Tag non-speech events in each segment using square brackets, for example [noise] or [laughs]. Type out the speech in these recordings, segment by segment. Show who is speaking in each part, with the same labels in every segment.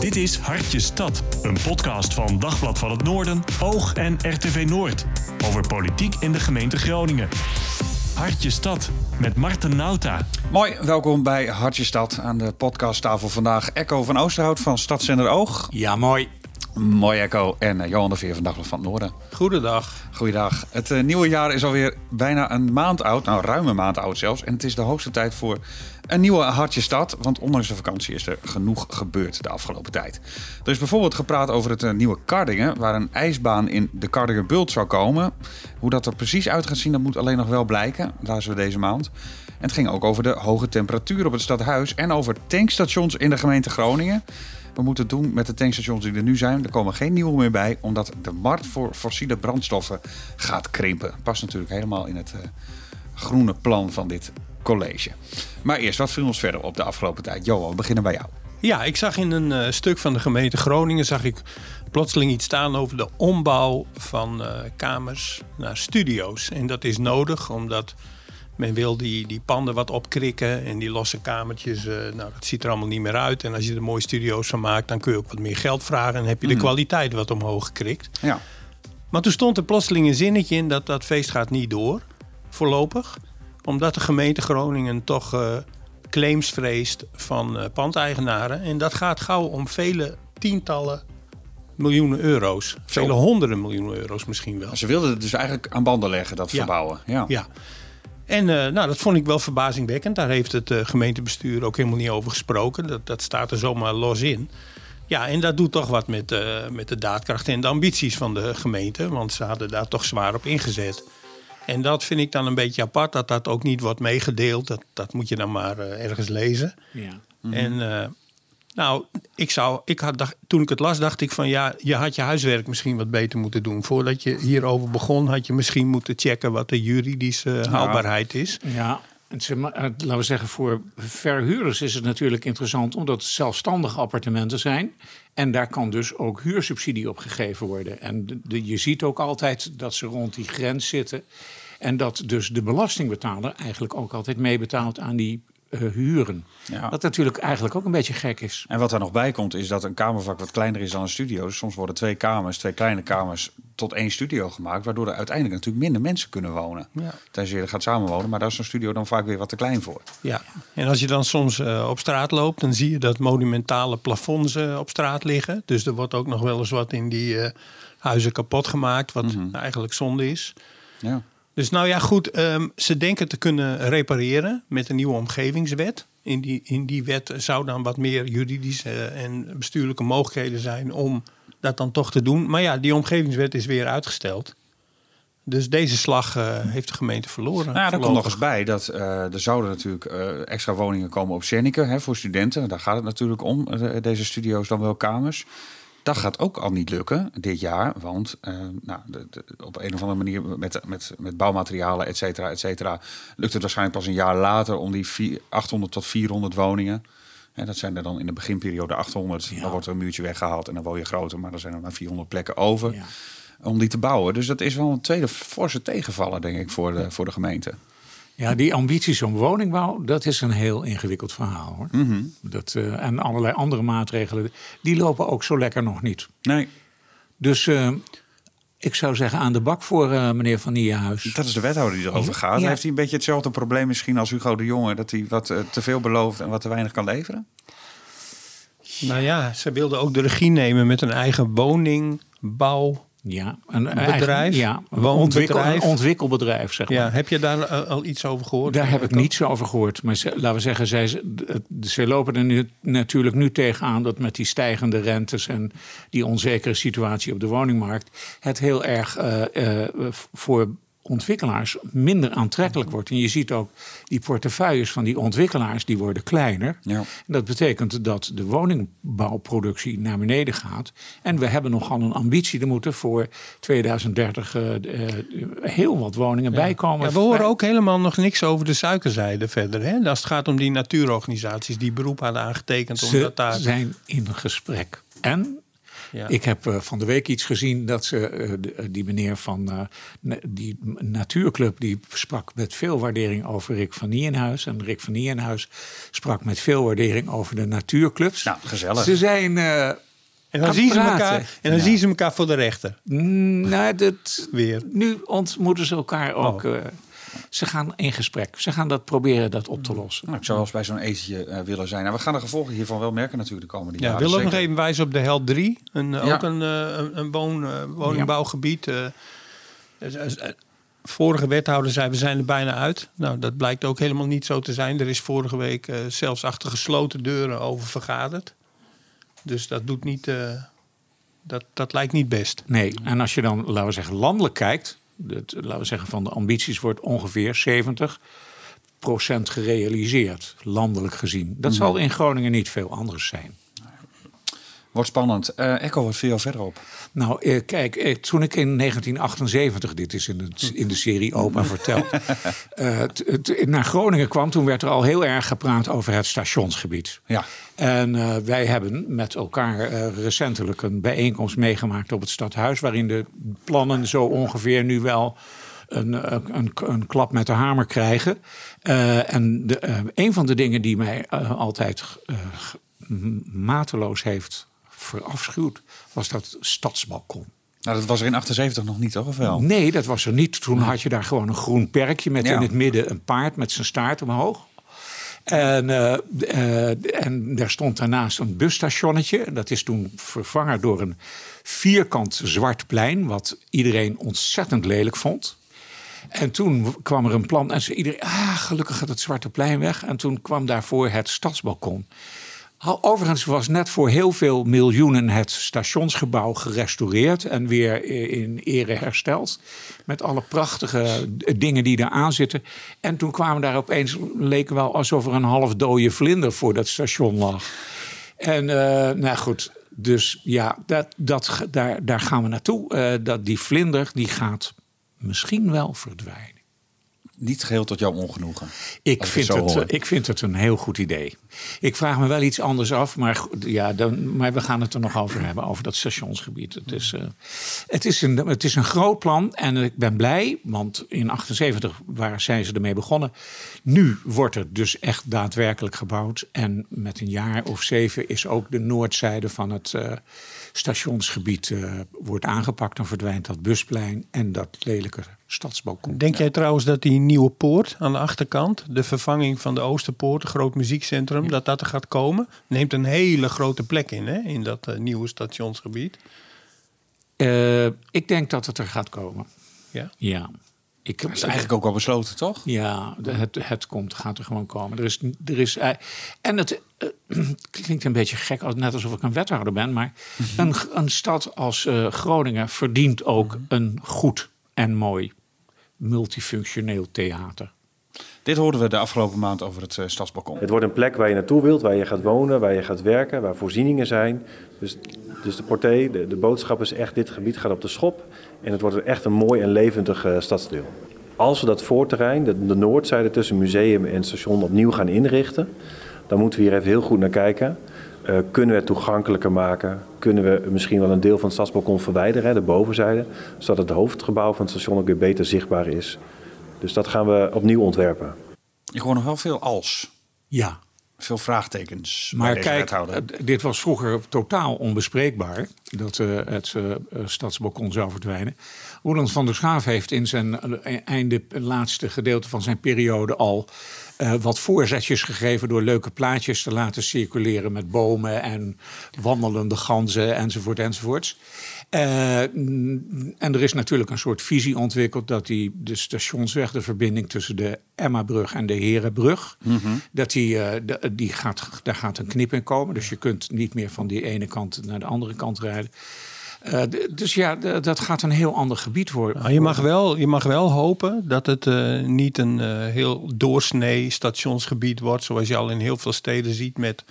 Speaker 1: Dit is Hartje Stad, een podcast van Dagblad van het Noorden, Oog en RTV Noord. Over politiek in de gemeente Groningen. Hartje Stad met Marten Nauta.
Speaker 2: Mooi, welkom bij Hartje Stad. Aan de podcasttafel vandaag Echo van Oosterhout van Stadszender Oog.
Speaker 3: Ja, mooi.
Speaker 2: Mooi Echo en uh, Johan de Veer van Dagblad van het Noorden.
Speaker 3: Goedendag.
Speaker 2: Goeiedag. Het uh, nieuwe jaar is alweer bijna een maand oud, nou ruim een maand oud zelfs. En het is de hoogste tijd voor een nieuwe Hartje Stad. Want ondanks de vakantie is er genoeg gebeurd de afgelopen tijd. Er is bijvoorbeeld gepraat over het uh, nieuwe Kardingen, waar een ijsbaan in de Kardinger Bult zou komen. Hoe dat er precies uit gaat zien, dat moet alleen nog wel blijken. Zijn we deze maand. En het ging ook over de hoge temperatuur op het stadhuis en over tankstations in de gemeente Groningen. We moeten het doen met de tankstations die er nu zijn. Er komen geen nieuwe meer bij, omdat de markt voor fossiele brandstoffen gaat krimpen. Past natuurlijk helemaal in het uh, groene plan van dit college. Maar eerst, wat viel ons verder op de afgelopen tijd? Johan, we beginnen bij jou.
Speaker 3: Ja, ik zag in een uh, stuk van de gemeente Groningen zag ik plotseling iets staan over de ombouw van uh, kamers naar studio's. En dat is nodig omdat men wil die, die panden wat opkrikken en die losse kamertjes. Uh, nou, dat ziet er allemaal niet meer uit. En als je er mooie studio's van maakt, dan kun je ook wat meer geld vragen. En heb je de mm. kwaliteit wat omhoog gekrikt.
Speaker 2: Ja.
Speaker 3: Maar toen stond er plotseling een zinnetje in dat dat feest gaat niet door, voorlopig. Omdat de gemeente Groningen toch uh, claims vreest van uh, pandeigenaren. En dat gaat gauw om vele tientallen miljoenen euro's. Vele honderden miljoenen euro's misschien wel.
Speaker 2: Ze wilden het dus eigenlijk aan banden leggen, dat
Speaker 3: ja.
Speaker 2: verbouwen. Ja.
Speaker 3: ja. En uh, nou, dat vond ik wel verbazingwekkend. Daar heeft het uh, gemeentebestuur ook helemaal niet over gesproken. Dat, dat staat er zomaar los in. Ja, en dat doet toch wat met, uh, met de daadkracht en de ambities van de gemeente. Want ze hadden daar toch zwaar op ingezet. En dat vind ik dan een beetje apart, dat dat ook niet wordt meegedeeld. Dat, dat moet je dan maar ergens lezen.
Speaker 4: Ja.
Speaker 3: Mm -hmm. En nou, ik zou, ik had, dacht, toen ik het las, dacht ik van ja, je had je huiswerk misschien wat beter moeten doen. Voordat je hierover begon, had je misschien moeten checken wat de juridische haalbaarheid is.
Speaker 4: Ja, laten we zeggen, voor verhuurders is het natuurlijk interessant omdat het zelfstandige appartementen zijn. En daar kan dus ook huursubsidie op gegeven worden. En de, je ziet ook altijd dat ze rond die grens zitten. En dat dus de belastingbetaler eigenlijk ook altijd meebetaalt aan die uh, huren. Ja. Wat natuurlijk eigenlijk ook een beetje gek is.
Speaker 2: En wat er nog bij komt is dat een kamervak wat kleiner is dan een studio. Dus soms worden twee kamers, twee kleine kamers tot één studio gemaakt. Waardoor er uiteindelijk natuurlijk minder mensen kunnen wonen.
Speaker 3: Ja.
Speaker 2: Tenzij je er gaat samenwonen. Maar daar is een studio dan vaak weer wat te klein voor.
Speaker 3: Ja, en als je dan soms uh, op straat loopt, dan zie je dat monumentale plafonds uh, op straat liggen. Dus er wordt ook nog wel eens wat in die uh, huizen kapot gemaakt. Wat mm -hmm. eigenlijk zonde is.
Speaker 2: Ja.
Speaker 3: Dus nou ja, goed, um, ze denken te kunnen repareren met een nieuwe omgevingswet. In die, in die wet zou dan wat meer juridische en bestuurlijke mogelijkheden zijn om dat dan toch te doen. Maar ja, die omgevingswet is weer uitgesteld. Dus deze slag uh, heeft de gemeente verloren.
Speaker 2: Nou, ja, er komt nog eens bij dat uh, er zouden natuurlijk uh, extra woningen komen op Zernike hè, voor studenten. Daar gaat het natuurlijk om, deze studio's dan wel kamers. Dat gaat ook al niet lukken dit jaar, want uh, nou, de, de, op een of andere manier met, met, met bouwmaterialen, et cetera, et cetera, lukt het waarschijnlijk pas een jaar later om die vier, 800 tot 400 woningen. En dat zijn er dan in de beginperiode 800. Ja. Dan wordt er een muurtje weggehaald en dan woon je groter, maar dan zijn er maar 400 plekken over ja. om die te bouwen. Dus dat is wel een tweede forse tegenvaller, denk ik, voor de, voor de gemeente.
Speaker 4: Ja, die ambities om woningbouw, dat is een heel ingewikkeld verhaal. Hoor.
Speaker 2: Mm -hmm.
Speaker 4: dat, uh, en allerlei andere maatregelen, die lopen ook zo lekker nog niet.
Speaker 2: Nee.
Speaker 4: Dus uh, ik zou zeggen aan de bak voor uh, meneer Van Niehuis.
Speaker 2: Dat is de wethouder die erover gaat. Ja. Heeft hij een beetje hetzelfde probleem misschien als Hugo de Jonge... dat hij wat te veel belooft en wat te weinig kan leveren?
Speaker 3: Nou ja, ze wilden ook de regie nemen met een eigen woningbouw...
Speaker 4: Ja, een
Speaker 3: bedrijf.
Speaker 4: Eigen, ja, een ontwikkel, een ontwikkelbedrijf, zeg maar.
Speaker 3: Ja, heb je daar uh, al iets over gehoord?
Speaker 4: Daar heb ik niets over gehoord. Maar ze, laten we zeggen, zij, ze lopen er nu, natuurlijk nu tegenaan dat met die stijgende rentes en die onzekere situatie op de woningmarkt het heel erg uh, uh, voor ontwikkelaars minder aantrekkelijk wordt. En je ziet ook die portefeuilles van die ontwikkelaars die worden kleiner.
Speaker 2: Ja.
Speaker 4: En dat betekent dat de woningbouwproductie naar beneden gaat. En we hebben nogal een ambitie. Er moeten voor 2030 uh, uh, heel wat woningen
Speaker 3: ja.
Speaker 4: bijkomen.
Speaker 3: Ja, we horen ook helemaal nog niks over de suikerzijde verder. Hè? Als het gaat om die natuurorganisaties die beroep hadden aangetekend.
Speaker 4: Ze
Speaker 3: omdat daar...
Speaker 4: zijn in gesprek. En
Speaker 3: Ja.
Speaker 4: Ik heb eh, van de week iets gezien dat ze, eh, eh, die meneer van eh, na- die natuurclub, die sprak met veel waardering over Rick van Nienhuis. En Rick van Nienhuis sprak met veel waardering over de natuurclubs.
Speaker 2: Nou, gezellig.
Speaker 4: Ze zijn. eh,
Speaker 3: En dan, zien ze, elkaar, en dan zien ze elkaar voor de rechter.
Speaker 4: mm, nou, dat,
Speaker 3: Weer.
Speaker 4: nu ontmoeten ze elkaar ook.
Speaker 3: Oh.
Speaker 4: Ze gaan in gesprek. Ze gaan dat proberen dat op te lossen.
Speaker 2: Nou, ik zou wel eens bij zo'n etentje eh, willen zijn. Nou, we gaan de gevolgen hiervan wel merken natuurlijk de komende
Speaker 3: Ja,
Speaker 2: jaren.
Speaker 3: wil ook nog even wijzen op de Held 3. Een, eh,
Speaker 2: Ja.
Speaker 3: Ook een, eh, een, een woon, eh, woningbouwgebied. vorige wethouder zei we zijn er bijna uit. Nou, dat blijkt ook helemaal niet zo te zijn. Er is vorige week zelfs achter gesloten deuren over vergaderd. Dus dat doet niet... eh, dat, dat lijkt niet best.
Speaker 4: Nee, en als je dan, laten we zeggen, landelijk kijkt, het, laten we zeggen van de ambities wordt ongeveer 70% gerealiseerd, landelijk gezien. Dat zal in Groningen niet veel anders zijn.
Speaker 2: Wordt spannend. Eh Echo, wat viel jou verder op?
Speaker 4: Nou, eh, kijk, eh, toen ik in 1978, dit is in de, in de serie Opa [laughs] verteld, naar Groningen kwam, toen werd er al heel erg gepraat over het stationsgebied.
Speaker 2: Ja.
Speaker 4: En wij hebben met elkaar recentelijk een bijeenkomst meegemaakt op het stadhuis, waarin de plannen zo ongeveer nu wel een, een, een klap met de hamer krijgen. En de, een van de dingen die mij altijd mateloos heeft verafschuwd, was dat stadsbalkon.
Speaker 2: Nou, dat was er in 78 nog niet, toch? Of wel?
Speaker 4: Nee, dat was er niet. Toen had je daar gewoon een groen perkje met
Speaker 2: Ja.
Speaker 4: in het midden een paard met zijn staart omhoog. En, eh, eh, en daar stond daarnaast een busstationnetje. Dat is toen vervangen door een vierkant zwart plein, wat iedereen ontzettend lelijk vond. En toen kwam er een plan en zei iedereen, ah, gelukkig gaat het zwarte plein weg. En toen kwam daarvoor het stadsbalkon. Overigens was net voor heel veel miljoenen het stationsgebouw gerestaureerd en weer in ere hersteld. Met alle prachtige dingen die eraan zitten. En toen kwamen daar opeens, leek wel alsof er een half dode vlinder voor dat station lag. En eh, nou goed, dus ja, dat, dat, daar, daar gaan we naartoe. Eh, dat die vlinder die gaat misschien wel verdwijnen.
Speaker 2: Niet geheel tot jouw ongenoegen.
Speaker 4: Ik vind,
Speaker 2: het
Speaker 4: eh, ik vind het een heel goed idee. Ik vraag me wel iets anders af, maar, ja, dan, maar we gaan het er nog over hebben, over dat stationsgebied. Het is, eh, het, is een, het is een groot plan en ik ben blij, want in 78 waar zijn ze ermee begonnen. Nu wordt er dus echt daadwerkelijk gebouwd. En met een jaar of zeven is ook de noordzijde van het eh, stationsgebied eh, wordt aangepakt. Dan verdwijnt dat busplein en dat lelijke stadsbalkon.
Speaker 3: Denk jij trouwens dat die nieuwe poort aan de achterkant, de vervanging van de Oosterpoort, een groot muziekcentrum, dat dat er gaat komen? Neemt een hele grote plek in, hè, in dat eh, nieuwe stationsgebied.
Speaker 4: Eh, ik denk dat het er gaat komen.
Speaker 3: Ja.
Speaker 4: Ja. Ik,
Speaker 2: Dat is eigenlijk ook al besloten, toch?
Speaker 4: Ja, het, het komt, gaat er gewoon komen. Er is, er is, eh, en het eh, [clears throat] klinkt een beetje gek, als, net alsof ik een wethouder ben. Maar een, een stad als eh, Groningen verdient ook een goed en mooi multifunctioneel theater.
Speaker 2: Dit hoorden we de afgelopen maand over het stadsbalkon.
Speaker 5: Het wordt een plek waar je naartoe wilt, waar je gaat wonen, waar je gaat werken, waar voorzieningen zijn. Dus, dus de portée, de, de boodschap is echt, dit gebied gaat op de schop. En het wordt echt een mooi en levendig eh, stadsdeel. Als we dat voorterrein, de, de noordzijde tussen museum en station opnieuw gaan inrichten... dan moeten we hier even heel goed naar kijken. Eh, kunnen we het toegankelijker maken? Kunnen we misschien wel een deel van het stadsbalkon verwijderen, hè, de bovenzijde... zodat het hoofdgebouw van het station ook weer beter zichtbaar is. Dus dat gaan we opnieuw ontwerpen.
Speaker 2: Ik hoor nog wel veel als.
Speaker 4: Ja,
Speaker 2: Veel vraagtekens. bij
Speaker 4: maar kijk, eh, dit was vroeger totaal onbespreekbaar dat eh, het eh, stadsbalkon zou verdwijnen. Roland van der Schaaf heeft in zijn einde, laatste gedeelte van zijn periode al wat voorzetjes gegeven door leuke plaatjes te laten circuleren met bomen en wandelende ganzen enzovoort enzovoorts. Eh, mm, en er is natuurlijk een soort visie ontwikkeld dat die de stationsweg, de verbinding tussen de Emmabrug en de Herenbrug, dat die, eh, de- die gaat, daar gaat een knip in komen. Dus je kunt niet meer van die ene kant naar de andere kant rijden. Eh, dus ja, dat gaat een heel ander gebied worden.
Speaker 3: Nou, je, mag wel, je mag wel hopen dat het eh, niet een eh, heel doorsnee stationsgebied wordt, zoals je al in heel veel steden ziet met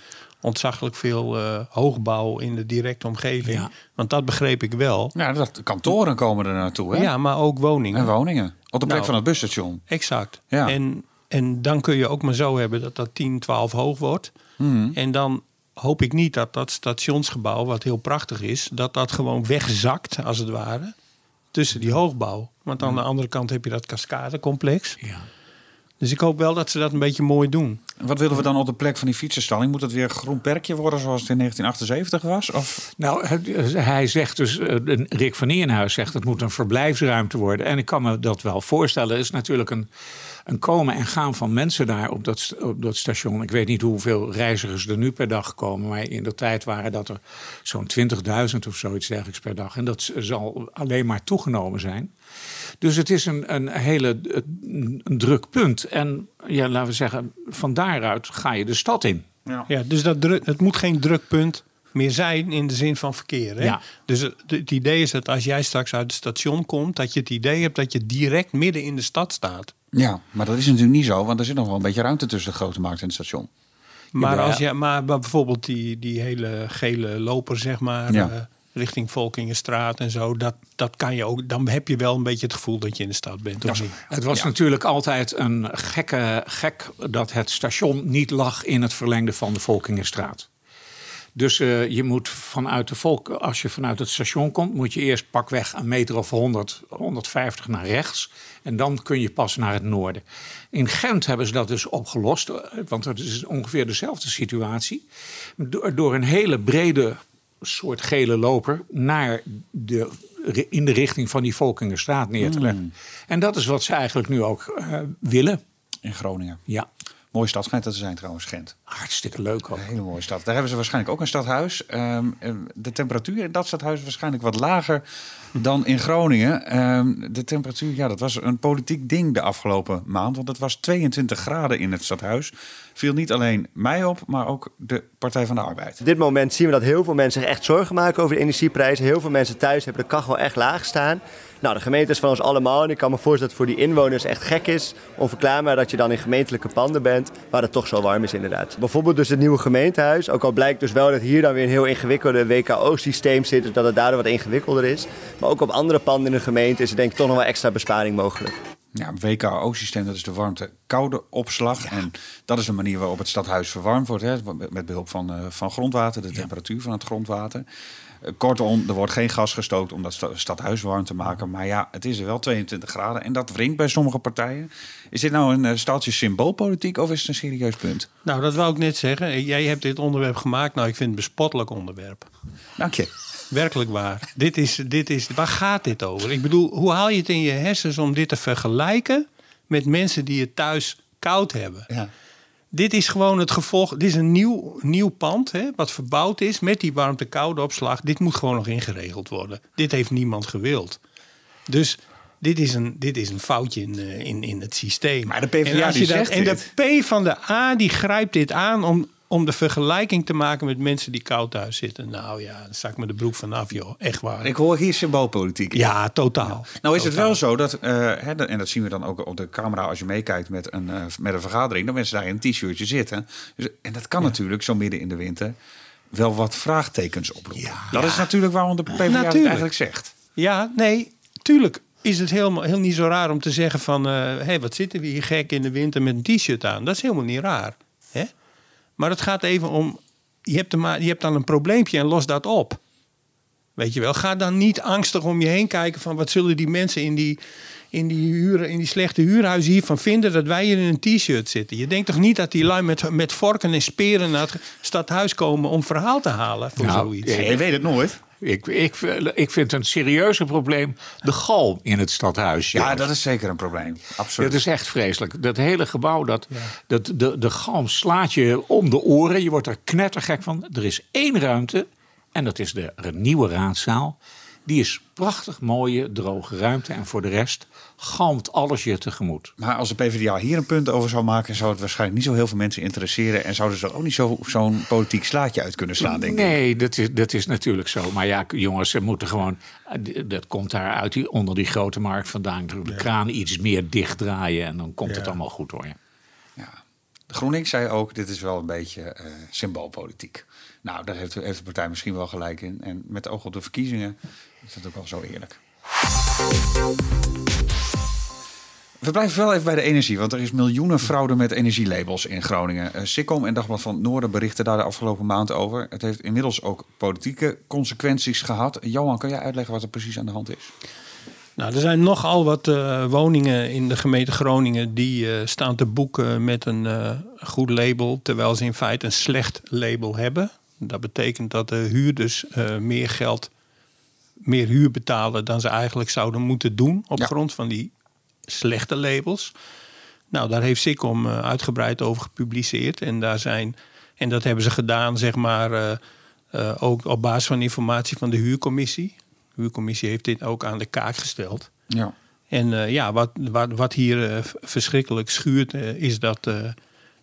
Speaker 3: ontzaglijk veel eh, hoogbouw in de directe omgeving.
Speaker 4: Ja.
Speaker 3: Want dat begreep ik wel.
Speaker 2: Ja, dat, kantoren komen er naartoe, hè?
Speaker 3: Ja, maar ook woningen.
Speaker 2: En woningen. Op de plek
Speaker 3: Nou.
Speaker 2: van het busstation.
Speaker 3: Exact.
Speaker 2: Ja.
Speaker 3: En, en dan kun je ook maar zo hebben dat dat 10, 12 hoog wordt.
Speaker 2: Mhm.
Speaker 3: En dan hoop ik niet dat dat stationsgebouw, wat heel prachtig is, dat dat gewoon wegzakt, als het ware, tussen die hoogbouw. Want aan de andere kant heb je dat cascadecomplex.
Speaker 4: Ja.
Speaker 3: Dus ik hoop wel dat ze dat een beetje mooi doen.
Speaker 2: Wat willen we dan op de plek van die fietsenstalling? Moet het weer een groen perkje worden zoals het in 1978 was? Of?
Speaker 4: Nou, het- hij zegt dus, eh, Rick van Nierenhuis zegt het moet een verblijfsruimte worden. En ik kan me dat wel voorstellen. Er is natuurlijk een, een komen en gaan van mensen daar op dat, op dat station. Ik weet niet hoeveel reizigers er nu per dag komen. Maar in de tijd waren dat er zo'n 20.000 of zoiets dergelijks per dag. En dat zal alleen maar toegenomen zijn. Dus het is een, een hele een druk punt. En ja, laten we zeggen, van daaruit ga je de stad in.
Speaker 3: Ja, dus dat druk, het moet geen drukpunt meer zijn in de zin van verkeer. Hè?
Speaker 4: Ja.
Speaker 3: Dus het, het idee is dat als jij straks uit het station komt, dat je het idee hebt dat je direct midden in de stad staat.
Speaker 2: Ja, maar dat is natuurlijk niet zo, want er zit nog wel een beetje ruimte tussen de grote markt en het station.
Speaker 3: Maar,
Speaker 4: Ja,
Speaker 3: als
Speaker 4: ja.
Speaker 3: je, maar bijvoorbeeld die, die hele gele loper, zeg maar,
Speaker 2: Ja.
Speaker 3: eh, richting Volkingenstraat en zo, dat, dat kan je ook. Dan heb je wel een beetje het gevoel dat je in de stad bent. Of niet?
Speaker 4: Het was natuurlijk altijd een gekke gek dat het station niet lag in het verlengde van de Volkingenstraat. Dus eh, je moet vanuit de volk, als je vanuit het station komt, moet je eerst pakweg een meter of 100, 150 naar rechts. En dan kun je pas naar het noorden. In Gent hebben ze dat dus opgelost, eh, want het is ongeveer dezelfde situatie. Door, door een hele brede soort gele loper naar de, in de richting van die Volkingenstraat neer te leggen. En dat is wat ze eigenlijk nu ook eh, willen.
Speaker 2: In Groningen.
Speaker 4: Ja,
Speaker 2: Mooie stad schijnt dat te zijn trouwens, Gent.
Speaker 4: Hartstikke leuk ook.
Speaker 2: Een hele mooie stad. Daar hebben ze waarschijnlijk ook een stadhuis. Ehm, eh, de temperatuur in dat stadhuis is waarschijnlijk wat lager dan in Groningen. Ehm, de temperatuur, ja, dat was een politiek ding de afgelopen maand. Want het was 22 graden in het stadhuis. Viel niet alleen mij op, maar ook de Partij van de Arbeid.
Speaker 6: Op dit moment zien we dat heel veel mensen zich echt zorgen maken over de energieprijzen. Heel veel mensen thuis hebben de kachel echt laag staan. Nou, de gemeente is van ons allemaal. En ik kan me voorstellen dat het voor die inwoners echt gek is. Onverklaarbaar dat je dan in gemeentelijke panden bent. Waar het toch zo warm is inderdaad. Bijvoorbeeld dus het nieuwe gemeentehuis. Ook al blijkt dus wel dat hier dan weer een heel ingewikkelde WKO-systeem zit. Dus dat het daardoor wat ingewikkelder is. Maar ook op andere panden in de gemeente is er denk ik toch nog wel extra besparing mogelijk.
Speaker 2: Ja, WKO-systeem, dat is de warmte-koude opslag. En dat is de manier waarop het stadhuis verwarmd wordt. Hè, met behulp van, eh, van grondwater, de temperatuur van het grondwater. Eh, kortom, er wordt geen gas gestookt om dat sta- stadhuis warm te maken. Maar ja, het is er wel 22 graden. En dat wringt bij sommige partijen. Is dit nou een eh, staaltje symboolpolitiek of is het een serieus punt?
Speaker 3: Nou, dat wou ik net zeggen. Jij hebt dit onderwerp gemaakt. Nou, ik vind het een bespottelijk onderwerp.
Speaker 2: Dank je.
Speaker 3: Werkelijk waar. dit is, dit is, waar gaat dit over? Ik bedoel, hoe haal je het in je hersens om dit te vergelijken met mensen die het thuis koud hebben?
Speaker 2: Ja.
Speaker 3: Dit is gewoon het gevolg. Dit is een nieuw, nieuw pand hè, wat verbouwd is met die warmte-koude opslag. Dit moet gewoon nog ingeregeld worden. Dit heeft niemand gewild. Dus dit is een, dit is een foutje in, eh, in, in het systeem.
Speaker 2: Maar de PvdA
Speaker 3: en als
Speaker 2: die
Speaker 3: dat-
Speaker 2: zegt
Speaker 3: En
Speaker 2: dit.
Speaker 3: de P van de A die grijpt dit aan om, om de vergelijking te maken met mensen die koud thuis zitten. Nou ja, dan sta ik me de broek vanaf, joh. Echt waar.
Speaker 2: Ik hoor hier symboolpolitiek. in.
Speaker 3: Ja, totaal.
Speaker 2: Nou is het wel zo dat, eh, hè, en dat zien we dan ook op de camera als je meekijkt met een, eh, met een vergadering, dat mensen daar in een t-shirtje zitten. Dus, en dat kan natuurlijk zo midden in de winter wel wat vraagtekens oproepen. dat is natuurlijk waarom de PvdA het eigenlijk zegt.
Speaker 3: Ja, nee, tuurlijk is het helemaal heel niet zo raar om te zeggen van... hé, hey, wat zitten we hier gek in de winter met een t-shirt aan? Dat is helemaal niet raar. Maar het gaat even om... Je hebt, maar, je hebt dan een probleempje en los dat op. Weet je wel, ga dan niet angstig om je heen kijken van... wat zullen die mensen in die, in die, huren, in die slechte huurhuizen hiervan vinden... dat wij hier in een t-shirt zitten. Je denkt toch niet dat die lui met, met vorken en speren naar het stadhuis komen... om verhaal te halen voor
Speaker 4: Nou,
Speaker 3: zoiets?
Speaker 2: Je weet het nooit.
Speaker 4: Ik, ik, ik vind een serieuzer probleem de galm in het stadhuis.
Speaker 2: Ja, dat is zeker een probleem. Absoluut.
Speaker 4: Dat is echt vreselijk. Dat hele gebouw, dat, dat, de, de galm slaat je om de oren. Je wordt er knettergek van. Er is één ruimte en dat is de nieuwe raadzaal. Die is prachtig mooie, droge ruimte. En voor de rest galmt alles je tegemoet.
Speaker 2: Maar als de PvdA hier een punt over zou maken, zou het waarschijnlijk niet zo heel veel mensen interesseren. En zouden ze er ook niet zo- zo'n politiek slaatje uit kunnen slaan, denk ik.
Speaker 4: Nee, dat is, dat is natuurlijk zo. Maar ja, jongens, ze moeten gewoon. Dat komt daar uit die, onder die grote markt vandaan. De kraan iets meer dichtdraaien en dan komt het
Speaker 3: Ja.
Speaker 4: allemaal goed hoor.
Speaker 2: Ja. De GroenLinks zei ook, dit is wel een beetje eh, symboolpolitiek. Nou, daar heeft, heeft de partij misschien wel gelijk in. En met oog op de verkiezingen is dat ook wel zo eerlijk. We blijven wel even bij de energie, want er is miljoenen fraude met energielabels in Groningen. Uh, Sikkom en Dagblad van het Noorden berichten daar de afgelopen maand over. Het heeft inmiddels ook politieke consequenties gehad. Johan, kan jij uitleggen wat er precies aan de hand is?
Speaker 3: Nou, er zijn nogal wat uh, woningen in de gemeente Groningen die uh, staan te boeken met een goed label, terwijl ze in feite een slecht label hebben. Dat betekent dat de huurders meer geld, meer huur betalen dan ze eigenlijk zouden moeten doen op ja. grond van die slechte labels. Nou, daar heeft Sikkom uitgebreid over gepubliceerd en daar zijn en dat hebben ze gedaan, zeg maar, ook op basis van informatie van de huurcommissie. De huurcommissie heeft dit ook aan de kaak gesteld.
Speaker 2: Ja.
Speaker 3: En uh, ja, wat, wat, wat hier verschrikkelijk schuurt, is dat,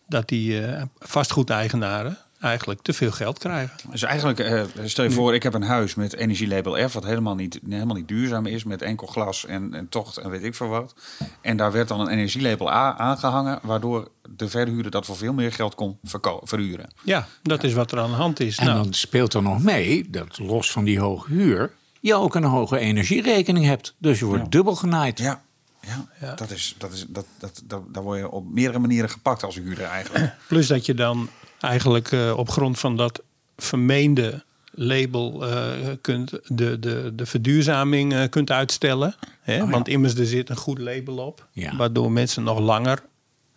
Speaker 3: dat die vastgoedeigenaren eigenlijk te veel geld krijgen.
Speaker 2: Dus eigenlijk, stel je voor, ik heb een huis met energielabel F, wat helemaal niet, helemaal niet duurzaam is, met enkel glas en, en tocht en weet ik veel wat. En daar werd dan een energielabel A aangehangen, waardoor de verhuurder dat voor veel meer geld kon verhuren.
Speaker 3: Ja, dat ja. is wat er aan de hand is.
Speaker 4: En nou. dan speelt er nog mee, dat los van die hoge huur, je ook een hoge energierekening hebt. Dus je wordt
Speaker 2: Ja.
Speaker 4: dubbel genaaid.
Speaker 2: Ja, ja,
Speaker 3: Ja.
Speaker 2: Dat is, dat is, dat, dat, dat, daar word je op meerdere manieren gepakt als huurder eigenlijk.
Speaker 3: Plus dat je dan eigenlijk eh, op grond van dat vermeende label eh, kunt de, de, de verduurzaming eh, kunt uitstellen. Hè?
Speaker 4: Oh ja.
Speaker 3: Want immers er zit een goed label op.
Speaker 4: Ja.
Speaker 3: Waardoor mensen nog langer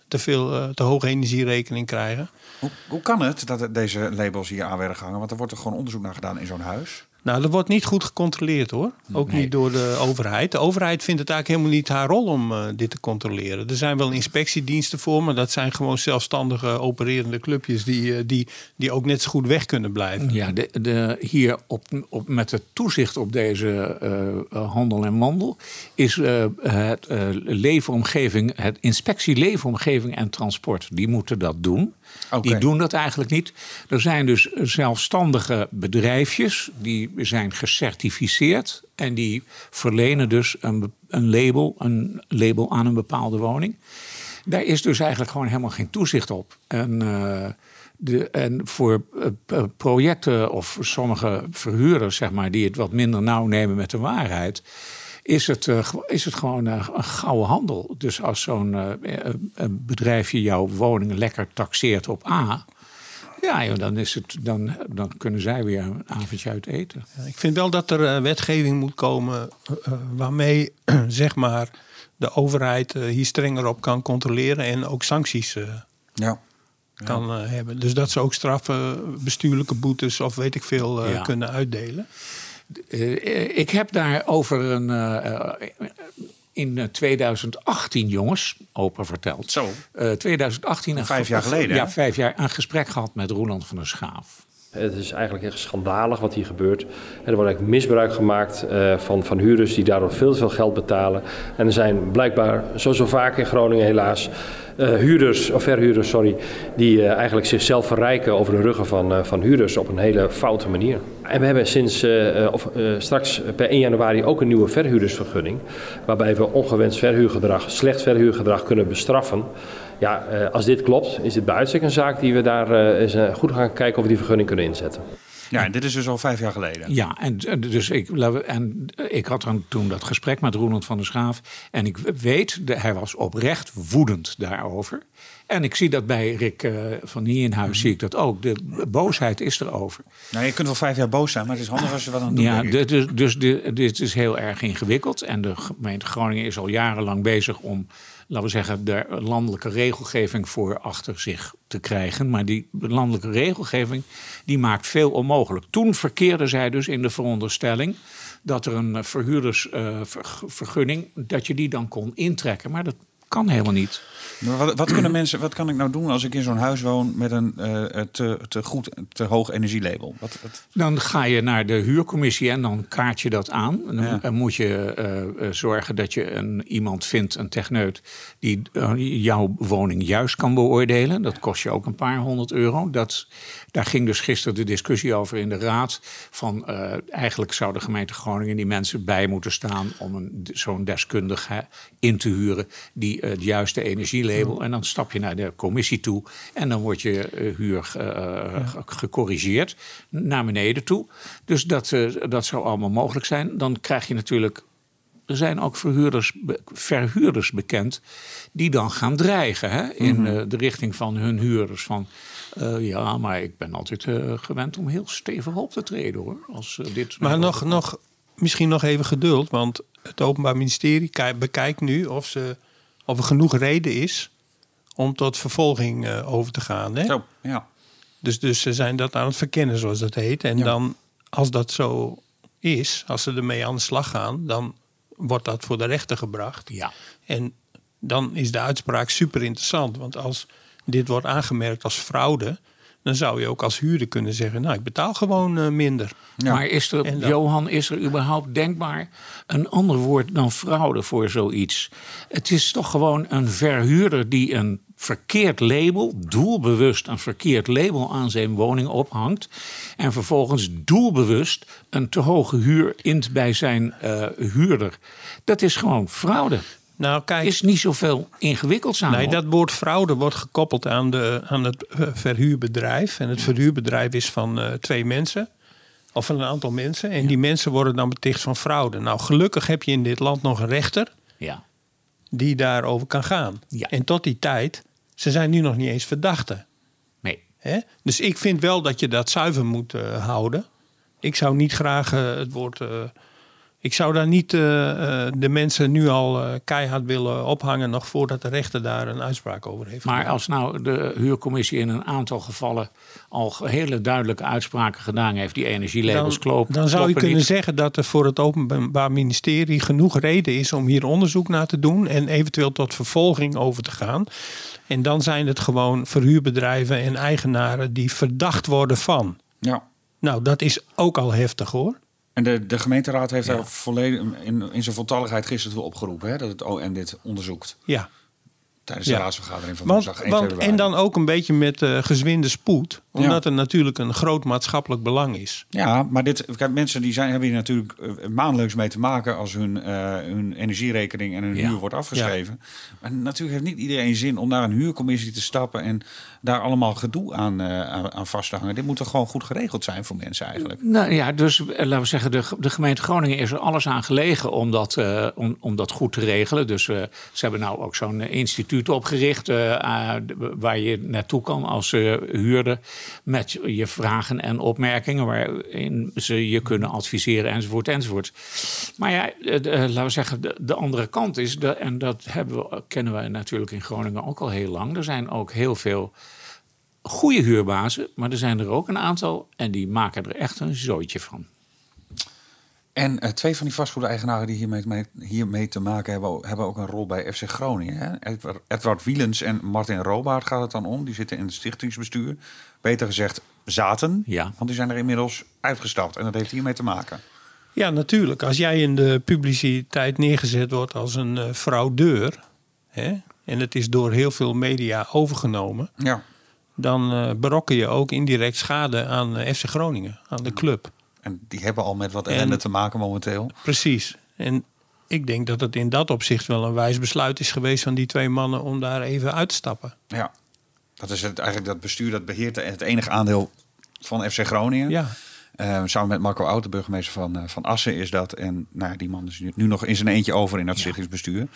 Speaker 3: te veel te hoge energierekening krijgen.
Speaker 2: hoe, hoe kan het dat deze labels hier aan werden gehangen? Want er wordt er gewoon onderzoek naar gedaan in zo'n huis.
Speaker 3: Nou, dat wordt niet goed gecontroleerd hoor. Ook
Speaker 4: Nee.
Speaker 3: niet door de overheid. De overheid vindt het eigenlijk helemaal niet haar rol om eh, dit te controleren. Er zijn wel inspectiediensten voor, maar dat zijn gewoon zelfstandige opererende clubjes die, eh, die, die ook net zo goed weg kunnen blijven.
Speaker 4: Ja, de, de, hier op, op, met het toezicht op deze eh, handel en wandel is het leefomgeving, het inspectie leefomgeving en transport. Die moeten dat doen. Die doen dat eigenlijk niet. Er zijn dus zelfstandige bedrijfjes die zijn gecertificeerd en die verlenen dus een, een label, een label aan een bepaalde woning. Daar is dus eigenlijk gewoon helemaal geen toezicht op. En, eh, de, en voor eh, p- projecten of sommige verhuurders, zeg maar, die het wat minder nauw nemen met de waarheid, is het, eh, is het gewoon eh, een gouden handel. Dus als zo'n eh, bedrijfje jouw woning lekker taxeert op A. Ja, joh, dan, is het, dan, dan kunnen zij weer een avondje uit eten.
Speaker 3: Ik vind wel dat er wetgeving moet komen waarmee [clears throat] zeg maar, de overheid hier strenger op kan controleren en ook sancties eh,
Speaker 2: Ja.
Speaker 3: kan hebben. Dus dat ze ook straffen, bestuurlijke boetes of weet ik veel eh,
Speaker 4: Ja.
Speaker 3: kunnen uitdelen.
Speaker 4: Eh, ik heb daar over een. eh, eh, in eh, 2018, jongens, open verteld.
Speaker 2: Zo.
Speaker 4: Eh, 2018. een
Speaker 2: Vijf jaar geleden,
Speaker 4: Ja, vijf jaar. Een gesprek gehad met Roland van der Schaaf.
Speaker 5: Het is eigenlijk echt schandalig wat hier gebeurt. Er wordt eigenlijk misbruik gemaakt eh, van, van huurders die daardoor veel veel geld betalen. En er zijn blijkbaar, zoals zo vaak in Groningen helaas, eh, huurders, of verhuurders, sorry, die eh, eigenlijk zichzelf verrijken over de ruggen van, van huurders op een hele foute manier. En we hebben sinds, of straks per 1 januari ook een nieuwe verhuurdersvergunning. Waarbij we ongewenst verhuurgedrag, slecht verhuurgedrag kunnen bestraffen. Ja, eh, als dit klopt, is dit bij uitstek een zaak die we daar eh, eens eh, goed gaan kijken of we die vergunning kunnen inzetten.
Speaker 2: ja, en dit is dus al vijf jaar geleden.
Speaker 4: Ja, en, dus ik, en ik had dan toen dat gesprek met Roland van der Schaaf. En ik weet, hij was oprecht woedend daarover. En ik zie dat bij Rick eh, van Nienhuis, zie ik dat ook. De boosheid is erover.
Speaker 2: Nou, je kunt wel vijf jaar boos zijn, maar het is handig als je wat aan het doen
Speaker 4: Ja,
Speaker 2: bent.
Speaker 4: dit is, dus de- dit is heel erg ingewikkeld. En de gemeente Groningen is al jarenlang bezig om, laten we zeggen, de landelijke regelgeving voor achter zich te krijgen. Maar die landelijke regelgeving die maakt veel onmogelijk. Toen verkeerde zij dus in de veronderstelling dat er een verhuurdersvergunning, dat je die dan kon intrekken. Maar dat kan helemaal niet.
Speaker 2: Maar wat, wat kunnen [clears throat] mensen, wat kan ik nou doen als ik in zo'n huis woon met een eh, te, te goed, te hoog energielabel? Wat, wat,
Speaker 4: Dan ga je naar de huurcommissie en dan kaart je dat aan. En dan
Speaker 2: Ja.
Speaker 4: dan moet je eh, eh, zorgen dat je een, iemand vindt, een techneut, die eh, jouw woning juist kan beoordelen. Dat kost je ook een paar honderd euro. Dat, daar ging dus gisteren de discussie over in de raad. Van eh, eigenlijk zou de gemeente Groningen die mensen bij moeten staan om zo'n deskundige in te huren die eh, het juiste energielabel. En dan stap je naar de commissie toe en dan wordt je eh, huur ge- gecorrigeerd naar beneden toe. Dus dat, dat zou allemaal mogelijk zijn. Dan krijg je natuurlijk er zijn ook verhuurders, verhuurders bekend die dan gaan dreigen hè, in eh, de richting van hun huurders. Van eh, ja, maar ik ben altijd eh, gewend om heel stevig op te treden hoor. Als eh, dit
Speaker 3: Maar nog, nog, misschien nog even geduld, want het Openbaar Ministerie kijk- bekijkt nu of, ze, of er genoeg reden is om tot vervolging eh, over te gaan. Hè?
Speaker 2: Zo, ja.
Speaker 3: Dus, dus ze zijn dat aan het verkennen, zoals dat heet. En
Speaker 2: Ja.
Speaker 3: dan, als dat zo is, als ze ermee aan de slag gaan, dan wordt dat voor de rechter gebracht.
Speaker 4: Ja.
Speaker 3: En dan is de uitspraak super interessant. Want als dit wordt aangemerkt als fraude, dan zou je ook als huurder kunnen zeggen: Nou, ik betaal gewoon eh, minder.
Speaker 2: Ja.
Speaker 4: Maar is er,
Speaker 3: dan-
Speaker 4: Johan, is er überhaupt denkbaar een ander woord dan fraude voor zoiets? Het is toch gewoon een verhuurder die een verkeerd label, doelbewust een verkeerd label aan zijn woning ophangt. En vervolgens doelbewust een te hoge huur int bij zijn eh, huurder. Dat is gewoon fraude.
Speaker 3: Nou, kijk,
Speaker 4: Is niet zoveel ingewikkelds aan.
Speaker 3: Nee,
Speaker 4: hoor.
Speaker 3: dat woord fraude wordt gekoppeld aan, de, aan het eh, verhuurbedrijf. En het verhuurbedrijf is van eh, twee mensen. Of van een aantal mensen. En die mensen worden dan beticht van fraude. Nou, gelukkig heb je in dit land nog een rechter
Speaker 4: Ja.
Speaker 3: die daarover kan gaan.
Speaker 4: Ja.
Speaker 3: En tot die tijd, ze zijn nu nog niet eens verdachten.
Speaker 4: Nee.
Speaker 3: Hè? Dus ik vind wel dat je dat zuiver moet eh, houden. Ik zou niet graag het woord. Ik zou daar niet eh, eh, de mensen nu al eh, keihard willen ophangen. nog voordat de rechter daar een uitspraak over heeft.
Speaker 4: Maar
Speaker 3: gedaan.
Speaker 4: als nou de huurcommissie in een aantal gevallen al hele duidelijke uitspraken gedaan heeft, die energielabels kloppen.
Speaker 3: dan zou je kunnen
Speaker 4: niet.
Speaker 3: zeggen dat er voor het Openbaar Ministerie genoeg reden is om hier onderzoek naar te doen en eventueel tot vervolging over te gaan. En dan zijn het gewoon verhuurbedrijven en eigenaren die verdacht worden van.
Speaker 2: ja.
Speaker 3: Nou, dat is ook al heftig hoor.
Speaker 2: En de, de gemeenteraad heeft daar volledig in, in zijn voltalligheid gisteren toe opgeroepen. Hè, dat het OM dit onderzoekt.
Speaker 3: Ja.
Speaker 2: Tijdens de raadsvergadering van woensdag 1
Speaker 3: want,
Speaker 2: februari.
Speaker 3: en dan ook een beetje met eh gezwinde spoed. Omdat
Speaker 2: Ja.
Speaker 3: er natuurlijk een groot maatschappelijk belang is.
Speaker 2: Ja, maar dit, kijk, mensen die zijn, hebben hier natuurlijk eh, maandelijks mee te maken als hun, eh, hun energierekening en hun
Speaker 4: Ja.
Speaker 2: huur wordt afgeschreven. Maar natuurlijk heeft niet iedereen zin om naar een huurcommissie te stappen en daar allemaal gedoe aan, eh, aan, vast te hangen. Dit moet toch gewoon goed geregeld zijn voor mensen eigenlijk.
Speaker 4: Nou ja, dus laten we zeggen, de, de gemeente Groningen is er alles aan gelegen om dat, eh, om, om dat goed te regelen. Dus ze hebben nou ook zo'n instituut opgericht waar je naartoe kan als eh, huurder met je vragen en opmerkingen waarin ze je kunnen adviseren enzovoort enzovoort. Maar ja, eh, eh, laten we zeggen, de, de andere kant is, en dat hebben we, kennen wij natuurlijk in Groningen ook al heel lang. Er zijn ook heel veel goede huurbazen, maar er zijn er ook een aantal en die maken er echt een zooitje van.
Speaker 2: En eh, twee van die vastgoedeigenaren die hiermee, mee- hiermee te maken hebben, hebben ook een rol bij FC Groningen. Hè? Edward, Edward Wielens en Martin Robaert gaat het dan om. Die zitten in het stichtingsbestuur. Beter gezegd, zaten.
Speaker 4: Ja.
Speaker 2: Want die zijn er inmiddels uitgestapt. En dat heeft hiermee te maken.
Speaker 3: Ja, natuurlijk. Als jij in de publiciteit neergezet wordt als een eh, fraudeur. Hè, en het is door heel veel media overgenomen.
Speaker 2: Ja.
Speaker 3: Dan eh berokken je ook indirect schade aan FC Groningen, aan de club.
Speaker 2: En die hebben al met wat
Speaker 3: En-
Speaker 2: ellende te maken momenteel.
Speaker 3: Precies. En ik denk dat het in dat opzicht wel een wijs besluit is geweest van die twee mannen om daar even uit te stappen.
Speaker 2: Ja. Dat is het, eigenlijk dat bestuur dat beheert het enige aandeel van FC Groningen.
Speaker 3: Ja,
Speaker 2: Eh, samen met Marco Oud, de burgemeester van, eh, van Assen, is dat. En nou, ja, die man is nu, nu nog in zijn eentje over in dat stichtingsbestuur.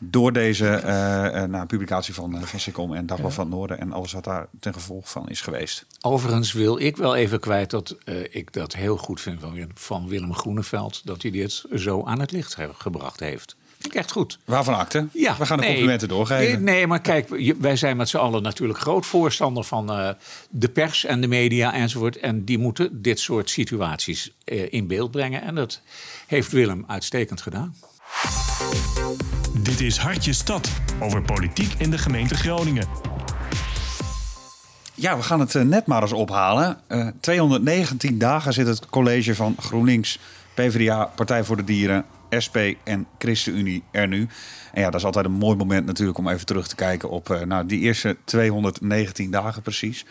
Speaker 2: Door deze eh, eh, nou, publicatie van uh, en Dagblad van het Noorden en alles wat daar ten gevolge van is geweest.
Speaker 4: Overigens wil ik wel even kwijt dat ik dat heel goed vind van, Willem- van Willem Groeneveld. Dat hij dit zo aan het licht he- gebracht heeft. Vind ik echt goed.
Speaker 2: Waarvan akte?
Speaker 4: Ja,
Speaker 2: We gaan de
Speaker 4: nee.
Speaker 2: complimenten doorgeven.
Speaker 4: Nee, nee, maar kijk, wij zijn met z'n allen natuurlijk groot voorstander van de pers en de media enzovoort. En die moeten dit soort situaties in beeld brengen. En dat heeft Willem uitstekend gedaan.
Speaker 1: Dit is Hartje Stad over politiek in de gemeente Groningen.
Speaker 2: Ja, we gaan het eh, net maar eens ophalen. Eh, 219 dagen zit het college van GroenLinks, PvdA, Partij voor de Dieren, SP en ChristenUnie er nu. En ja, dat is altijd een mooi moment natuurlijk om even terug te kijken op eh, nou, die eerste 219 dagen precies.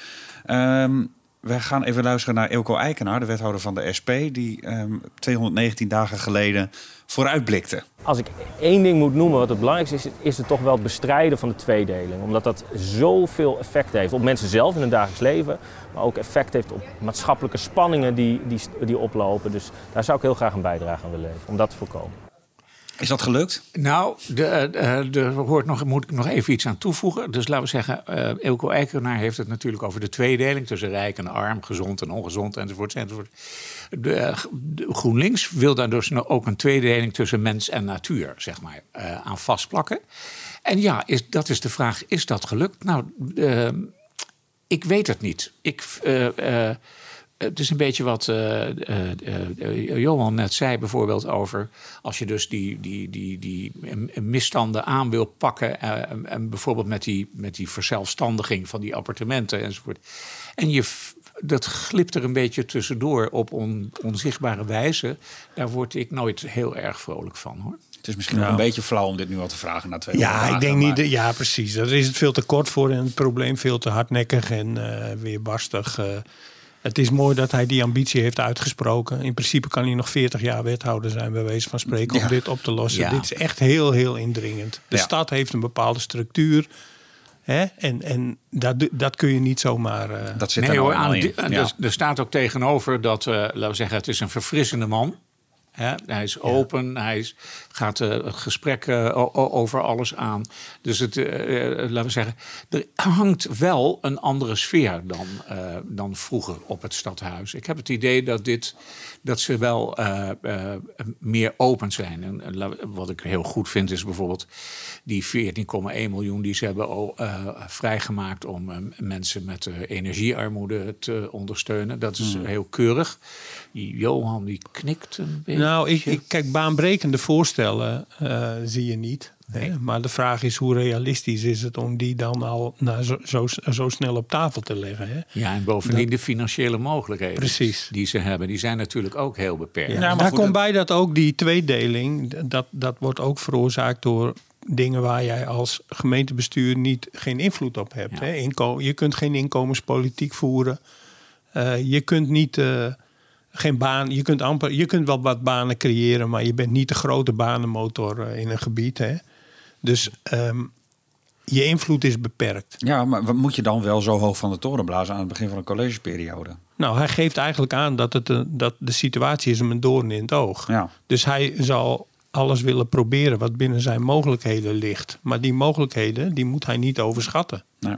Speaker 2: Ehm, we gaan even luisteren naar Ilko Eikenaar, de wethouder van de SP, die ehm, 219 dagen geleden vooruitblikte.
Speaker 7: Als ik één ding moet noemen wat het belangrijkste is, is het toch wel het bestrijden van de tweedeling. Omdat dat zoveel effect heeft op mensen zelf in hun dagelijks leven, maar ook effect heeft op maatschappelijke spanningen die, die, die oplopen. Dus daar zou ik heel graag een bijdrage aan willen leveren, om dat te voorkomen.
Speaker 2: Is dat gelukt?
Speaker 4: Nou, de, uh, er hoort nog, moet ik nog even iets aan toevoegen. Dus laten we zeggen, uh, Eelco Eikenaar heeft het natuurlijk over de tweedeling tussen rijk en arm, gezond en ongezond enzovoort. enzovoort. De, de GroenLinks wil daar dus ook een tweedeling tussen mens en natuur, zeg maar, aan vastplakken. En ja, is, dat is de vraag, is dat gelukt? Nou, ik weet het niet. Ik het is een beetje wat uh, uh, Johan net zei, bijvoorbeeld over als je dus die, die, die, die misstanden aan wil pakken. en bijvoorbeeld met die, met die verzelfstandiging van die appartementen enzovoort. En je, dat glipt er een beetje tussendoor op on, onzichtbare wijze. Daar word ik nooit heel erg vrolijk van hoor.
Speaker 2: Het is misschien nou. nog een beetje flauw om dit nu al te vragen na twee
Speaker 3: Ja, ik denk
Speaker 2: maar...
Speaker 3: niet. Ja, precies. Daar is het veel te kort voor en het probleem veel te hardnekkig en uh, weerbarstig. Uh, het is mooi dat hij die ambitie heeft uitgesproken. In principe kan hij nog 40 jaar wethouder zijn, bij wijze van spreken, om dit op te lossen. Ja. Dit is echt heel, heel indringend. De ja. stad heeft een bepaalde structuur. Hè? En, en dat, dat kun je niet zomaar. Uh...
Speaker 2: Dat zit
Speaker 4: nee,
Speaker 2: er
Speaker 4: hoor,
Speaker 2: in.
Speaker 4: aan, er, er staat ook tegenover dat, uh, laten we zeggen, het is een verfrissende man. Hij is open, hij is, gaat uh, het gesprek uh, over alles aan. Dus het, uh, laten we zeggen, er hangt wel een andere sfeer dan, dan vroeger op het stadhuis. Ik heb het idee dat, dit, dat ze wel meer open zijn. En wat ik heel goed vind is bijvoorbeeld die 14,1 miljoen die ze hebben vrijgemaakt om mensen met energiearmoede te ondersteunen. Dat is
Speaker 3: Hmm.
Speaker 4: heel keurig. Die Johan die knikt een beetje.
Speaker 3: Nou, ik, ik, kijk, baanbrekende voorstellen uh, zie je niet. Nee. Hè? Maar de vraag is hoe realistisch is het om die dan al nou, zo, zo, zo, snel op tafel te leggen. Hè?
Speaker 4: Ja, en bovendien dat... de financiële mogelijkheden
Speaker 3: Precies.
Speaker 4: die ze hebben, die zijn natuurlijk ook heel beperkt.
Speaker 3: Ja, daar komt bij dat ook die tweedeling, dat, dat wordt ook veroorzaakt door dingen waar jij als gemeentebestuur niet, geen invloed op hebt. Ja. Hè? Inko je kunt geen inkomenspolitiek voeren. Uh, je kunt niet... Uh, geen baan. Je kunt, amper, je kunt wel wat banen creëren, maar je bent niet de grote banenmotor in een gebied. Hè? Dus um, je invloed is beperkt.
Speaker 2: Ja, maar moet je dan wel zo hoog van de toren blazen aan het begin van een collegeperiode?
Speaker 3: Nou, hij geeft eigenlijk aan dat, het een, dat de situatie is hem een doorn in het oog.
Speaker 2: Ja.
Speaker 3: Dus hij zal alles willen proberen wat binnen zijn mogelijkheden ligt. Maar die mogelijkheden, die moet hij niet overschatten.
Speaker 2: Nee.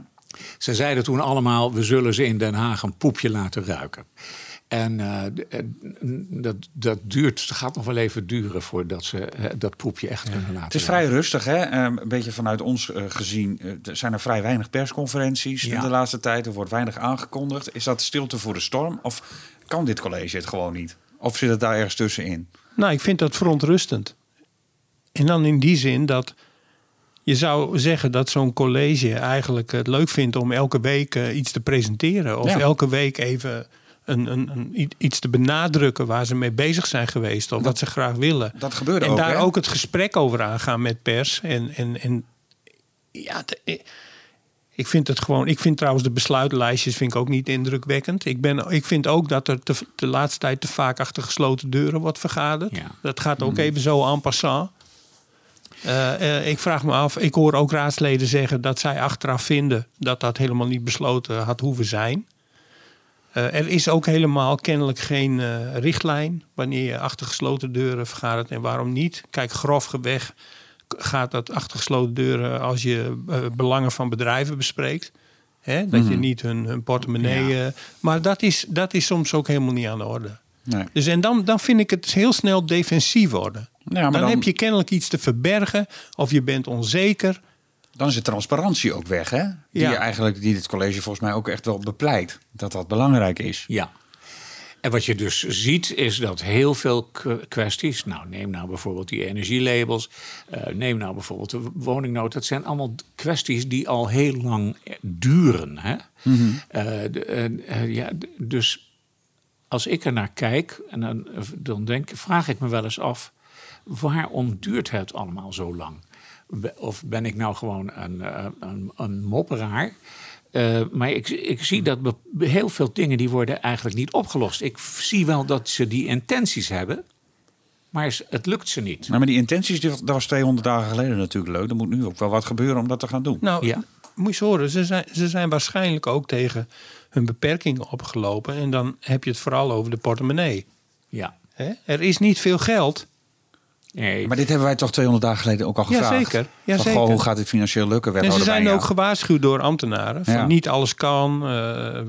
Speaker 4: Ze zeiden toen allemaal, we zullen ze in Den Haag een poepje laten ruiken. En uh, dat, dat duurt, het gaat nog wel even duren voordat ze uh, dat poepje echt ja. kunnen laten.
Speaker 2: Het is vrij rustig, hè? Um, een beetje vanuit ons uh, gezien. er zijn er vrij weinig persconferenties ja. in de laatste tijd. Er wordt weinig aangekondigd. Is dat stilte voor de storm? Of kan dit college het gewoon niet? Of zit het daar ergens tussenin?
Speaker 3: Nou, ik vind dat verontrustend. En dan in die zin dat je zou zeggen dat zo'n college eigenlijk het leuk vindt om elke week iets te presenteren. Of ja. elke week even een, een, een, iets te benadrukken waar ze mee bezig zijn geweest. Of dat, wat ze graag willen.
Speaker 2: Dat gebeurde
Speaker 3: en
Speaker 2: ook.
Speaker 3: En daar
Speaker 2: hè?
Speaker 3: ook het gesprek over aangaan met pers. En, en, en ja, de, ik vind het gewoon. Ik vind trouwens de besluitenlijstjes vind ik ook niet indrukwekkend. Ik, ben, ik vind ook dat er te, de laatste tijd te vaak achter gesloten deuren wordt vergaderd.
Speaker 4: Ja.
Speaker 3: Dat gaat ook mm. even zo en passant. Uh, uh, ik vraag me af, ik hoor ook raadsleden zeggen dat zij achteraf vinden dat dat helemaal niet besloten had hoeven zijn. Uh, er is ook helemaal kennelijk geen uh, richtlijn wanneer je achter gesloten deuren vergadert en waarom niet. Kijk, grofweg gaat dat achter gesloten deuren als je uh, belangen van bedrijven bespreekt. Hè? Dat mm je niet hun, hun portemonnee. Ja. maar dat is, dat is soms ook helemaal niet aan de orde.
Speaker 2: Nee.
Speaker 3: Dus en dan, dan vind ik het heel snel defensief worden.
Speaker 2: Ja,
Speaker 3: dan,
Speaker 2: dan,
Speaker 3: dan heb je kennelijk iets te verbergen of je bent onzeker.
Speaker 2: Dan is de transparantie ook weg, hè? Die,
Speaker 3: Ja.
Speaker 2: eigenlijk, die dit college volgens mij ook echt wel bepleit. Dat dat belangrijk is.
Speaker 4: Ja. En wat je dus ziet is dat heel veel kwesties, nou neem nou bijvoorbeeld die energielabels, eh, neem nou bijvoorbeeld de woningnood, dat zijn allemaal kwesties die al heel lang duren. Hè? Eh, de- eh, ja, dus als ik er naar kijk, en dan, dan denk, vraag ik me wel eens af, waarom duurt het allemaal zo lang? Of ben ik nou gewoon een, eh, een, een mopperaar? Eh, maar ik, ik zie dat be- heel veel dingen die worden eigenlijk niet opgelost. Ik zie wel dat ze die intenties hebben, maar het lukt ze niet.
Speaker 2: Nou, maar die intenties, die- dat was 200 dagen geleden natuurlijk leuk. Er moet nu ook wel wat gebeuren om dat te gaan doen.
Speaker 3: Nou,
Speaker 4: Ja.
Speaker 3: moet je eens horen, ze zijn, ze zijn waarschijnlijk ook tegen hun beperkingen opgelopen. En dan heb je het vooral over de portemonnee.
Speaker 4: Ja.
Speaker 3: Hè? Er is niet veel geld.
Speaker 4: Nee.
Speaker 2: Maar dit hebben wij toch 200 dagen geleden ook al gevraagd.
Speaker 3: Jazeker,
Speaker 2: Van,
Speaker 3: jazeker.
Speaker 2: goh, hoe gaat dit financieel lukken?
Speaker 3: En ze zijn ook gewaarschuwd door ambtenaren. Van
Speaker 2: Ja.
Speaker 3: niet alles kan. eh,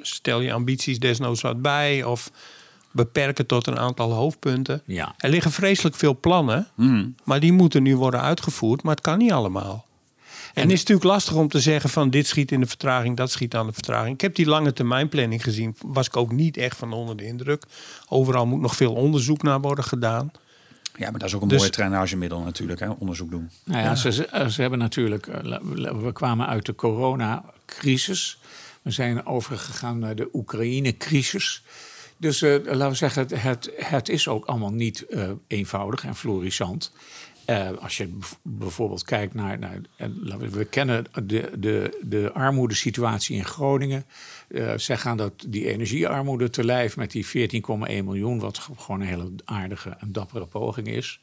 Speaker 3: stel je ambities desnoods wat bij. Of beperken tot een aantal hoofdpunten.
Speaker 4: Ja.
Speaker 3: Er liggen vreselijk veel plannen.
Speaker 2: Mhm.
Speaker 3: Maar die moeten nu worden uitgevoerd. Maar het kan niet allemaal. En het is natuurlijk lastig om te zeggen van dit schiet in de vertraging, dat schiet aan de vertraging. Ik heb die lange termijn planning gezien. Was ik ook niet echt van onder de indruk. Overal moet nog veel onderzoek naar worden gedaan.
Speaker 2: Ja, maar dat is ook een
Speaker 3: Dus-
Speaker 2: mooi trainagemiddel natuurlijk, hè? onderzoek doen.
Speaker 4: Nou ja, Ze, ze ze hebben natuurlijk. eh, We kwamen uit de coronacrisis. We zijn overgegaan naar de Oekraïne-crisis. Dus eh, laten we zeggen, het, het, het is ook allemaal niet eh, eenvoudig en florissant. Eh, als je bijv- bijvoorbeeld kijkt naar. naar en laten we, kennen de, de, de armoedesituatie in Groningen. Eh, zij gaan dat, die energiearmoede te lijf met die 14,1 miljoen, wat gewoon een hele aardige en dappere poging is.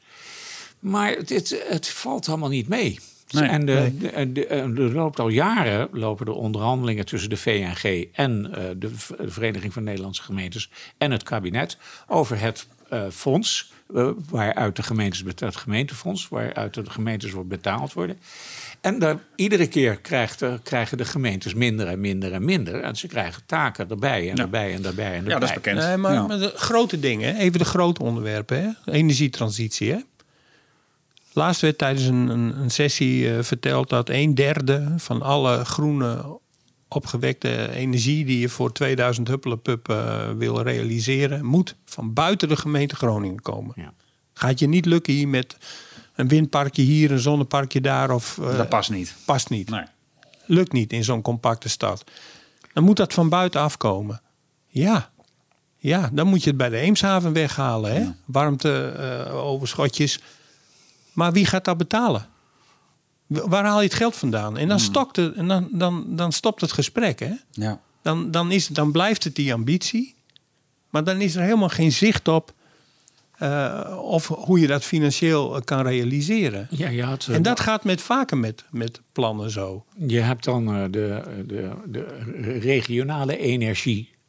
Speaker 4: Maar het, het, het valt allemaal niet mee.
Speaker 2: Nee,
Speaker 4: en de, er loopt al jaren lopen de onderhandelingen tussen de VNG en eh, de Vereniging van Nederlandse Gemeentes en het kabinet over het fonds. eh, waaruit de gemeentes het gemeentefonds, waaruit de gemeentes wordt betaald worden. En daar, iedere keer krijgt de, krijgen de gemeentes minder en minder en minder. En ze krijgen taken erbij en erbij en daarbij en erbij.
Speaker 2: Ja, dat is bekend.
Speaker 3: Nee, maar,
Speaker 2: Ja.
Speaker 3: maar de grote dingen, even de grote onderwerpen. Hè? Energietransitie. Hè? Laatst werd tijdens een, een, een sessie eh, verteld dat een derde van alle groene opgewekte energie die je voor 2000 huppelepup eh wil realiseren, moet van buiten de gemeente Groningen komen.
Speaker 4: Ja.
Speaker 3: Gaat je niet lukken hier met een windparkje hier, een zonneparkje daar of eh,
Speaker 2: dat past niet.
Speaker 3: past niet.
Speaker 2: Nee.
Speaker 3: Lukt niet in zo'n compacte stad. Dan moet dat van buiten afkomen. Ja. Ja, dan moet je het bij de Eemshaven weghalen. Hè? Warmte-overschotjes. maar wie gaat dat betalen? Wa- Waar haal je het geld vandaan? En dan, stokt het, en dan, dan, dan stopt het gesprek. Hè?
Speaker 2: Ja.
Speaker 3: Dan, dan, is, dan blijft het die ambitie. Maar dan is er helemaal geen zicht op eh, of hoe je dat financieel eh, kan realiseren.
Speaker 4: Ja, had, eh,
Speaker 3: En dat gaat met, vaker met, met plannen zo.
Speaker 4: je hebt dan eh, de, de, de regionale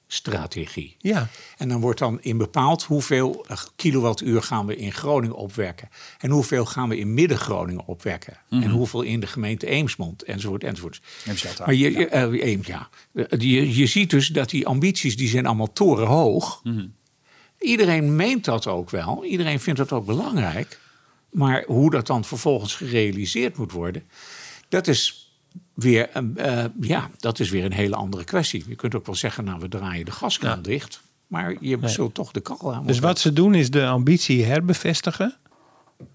Speaker 4: energiestrategie.
Speaker 3: Ja.
Speaker 4: En dan wordt dan in bepaald hoeveel eh, kilowattuur gaan we in Groningen opwekken. En hoeveel gaan we in Midden-Groningen opwekken. En hoeveel in de gemeente Eemsmond, enzovoort, enzovoort. Maar je, je, eh, Eems, ja. Eh, Je, je ziet dus dat die ambities, die zijn allemaal torenhoog. Iedereen meent dat ook wel. Iedereen vindt dat ook belangrijk. Maar hoe dat dan vervolgens gerealiseerd moet worden... dat is weer, een, eh, ja, dat is weer een hele andere kwestie. Je kunt ook wel zeggen, nou, we draaien de gaskraan dicht. Maar je zult toch de kachel aan
Speaker 3: Dus wat ze doen is de ambitie herbevestigen.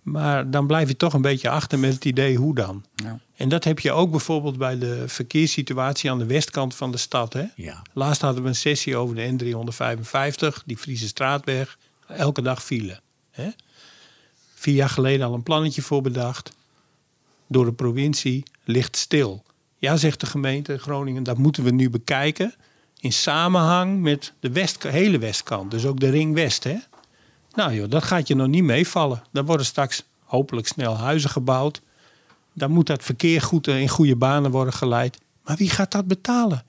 Speaker 3: Maar dan blijf je toch een beetje achter met het idee hoe dan.
Speaker 2: Ja.
Speaker 3: En dat heb je ook bijvoorbeeld bij de verkeerssituatie aan de westkant van de stad. Hè?
Speaker 4: Ja.
Speaker 3: Laatst hadden we een sessie over de N355, die Friese straatweg. Elke dag file. Hè? Vier jaar geleden al een plannetje voor bedacht. Door de provincie ligt stil. Ja, zegt de gemeente Groningen, dat moeten we nu bekijken. In samenhang met de west, hele westkant. Dus ook de ring west. Hè? Nou joh, dat gaat je nog niet meevallen. Dan worden straks hopelijk snel huizen gebouwd. Dan moet dat verkeer goed eh, in goede banen worden geleid. Maar wie gaat dat betalen?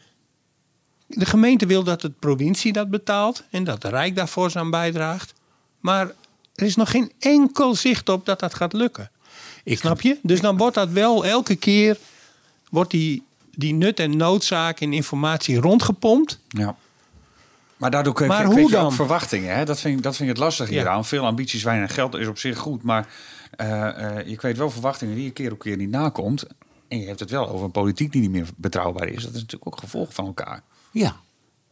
Speaker 3: De gemeente wil dat de provincie dat betaalt en dat de Rijk daar fors aan bijdraagt. Maar er is nog geen enkel zicht op dat dat gaat lukken.
Speaker 4: Ik-
Speaker 3: Snap je? Dus dan wordt dat wel elke keer wordt die, die nut en noodzaak en informatie rondgepompt.
Speaker 2: Ja. Maar daardoor kun je,
Speaker 3: Maar hoe
Speaker 2: je
Speaker 3: dan?
Speaker 2: verwachtingen. Hè? Dat, vind ik, dat vind ik het lastig
Speaker 3: Ja.
Speaker 2: hieraan. Veel ambities, weinig geld is op zich goed. Maar eh, eh, je kweekt wel verwachtingen die je keer op keer niet nakomt. En je hebt het wel over een politiek die niet meer betrouwbaar is. Dat is natuurlijk ook gevolg van elkaar.
Speaker 4: Ja,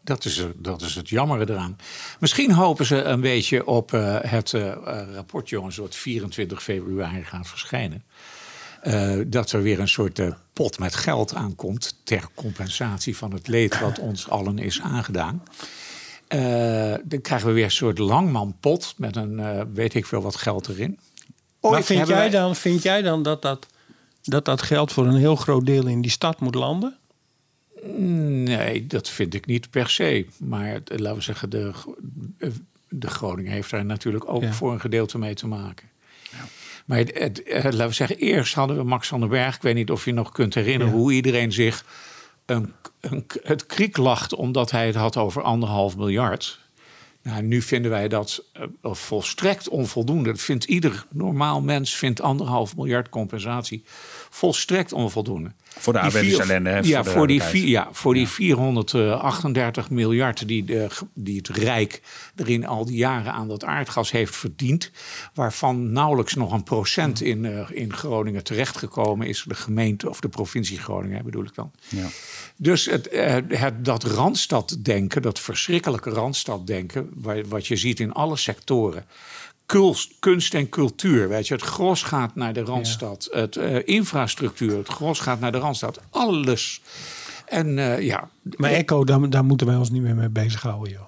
Speaker 4: dat is, dat is het jammere eraan. Misschien hopen ze een beetje op eh, het eh, rapport, jongens, wat 24 februari gaat verschijnen. Eh, dat er weer een soort pot met geld aankomt ter compensatie van het leed wat ons allen is aangedaan. Dan krijgen we weer een soort langmanpot met een weet ik veel wat geld erin.
Speaker 3: maar
Speaker 4: Ooit
Speaker 3: vind jij,
Speaker 4: wij-
Speaker 3: dan, vind jij dan dat dat, dat dat geld voor een heel groot deel in die stad moet landen?
Speaker 4: Nee, dat vind ik niet per se. Maar eh, laten we zeggen, de, de Groningen heeft daar natuurlijk ook
Speaker 3: Ja.
Speaker 4: voor een gedeelte mee te maken. Maar het, het, eh, laten we zeggen, eerst hadden we Max van den Berg. Ik weet niet of je nog kunt herinneren
Speaker 3: Ja.
Speaker 4: hoe iedereen zich een, een, het kriek lacht omdat hij het had over anderhalf miljard. Nou, nu vinden wij dat uh, volstrekt onvoldoende. Dat vindt ieder normaal mens vindt anderhalf miljard compensatie volstrekt onvoldoende.
Speaker 2: Voor de aardbevingsellende.
Speaker 4: Ja, voor, die, vier, ja, voor die 438 miljard die, de, die het Rijk er in al die jaren aan dat aardgas heeft verdiend. Waarvan nauwelijks nog een procent in, uh, in Groningen terechtgekomen is. De gemeente of de provincie Groningen bedoel ik dan. Ja. Dus het, uh, het, dat Randstad-denken, dat verschrikkelijke Randstad-denken, wat je ziet in alle sectoren kunst en cultuur. Weet je, het gros gaat naar de randstad. Het uh, infrastructuur, het gros gaat naar de randstad. Alles. En uh, ja.
Speaker 3: Maar Echo, daar, daar moeten wij ons niet meer mee bezighouden, joh.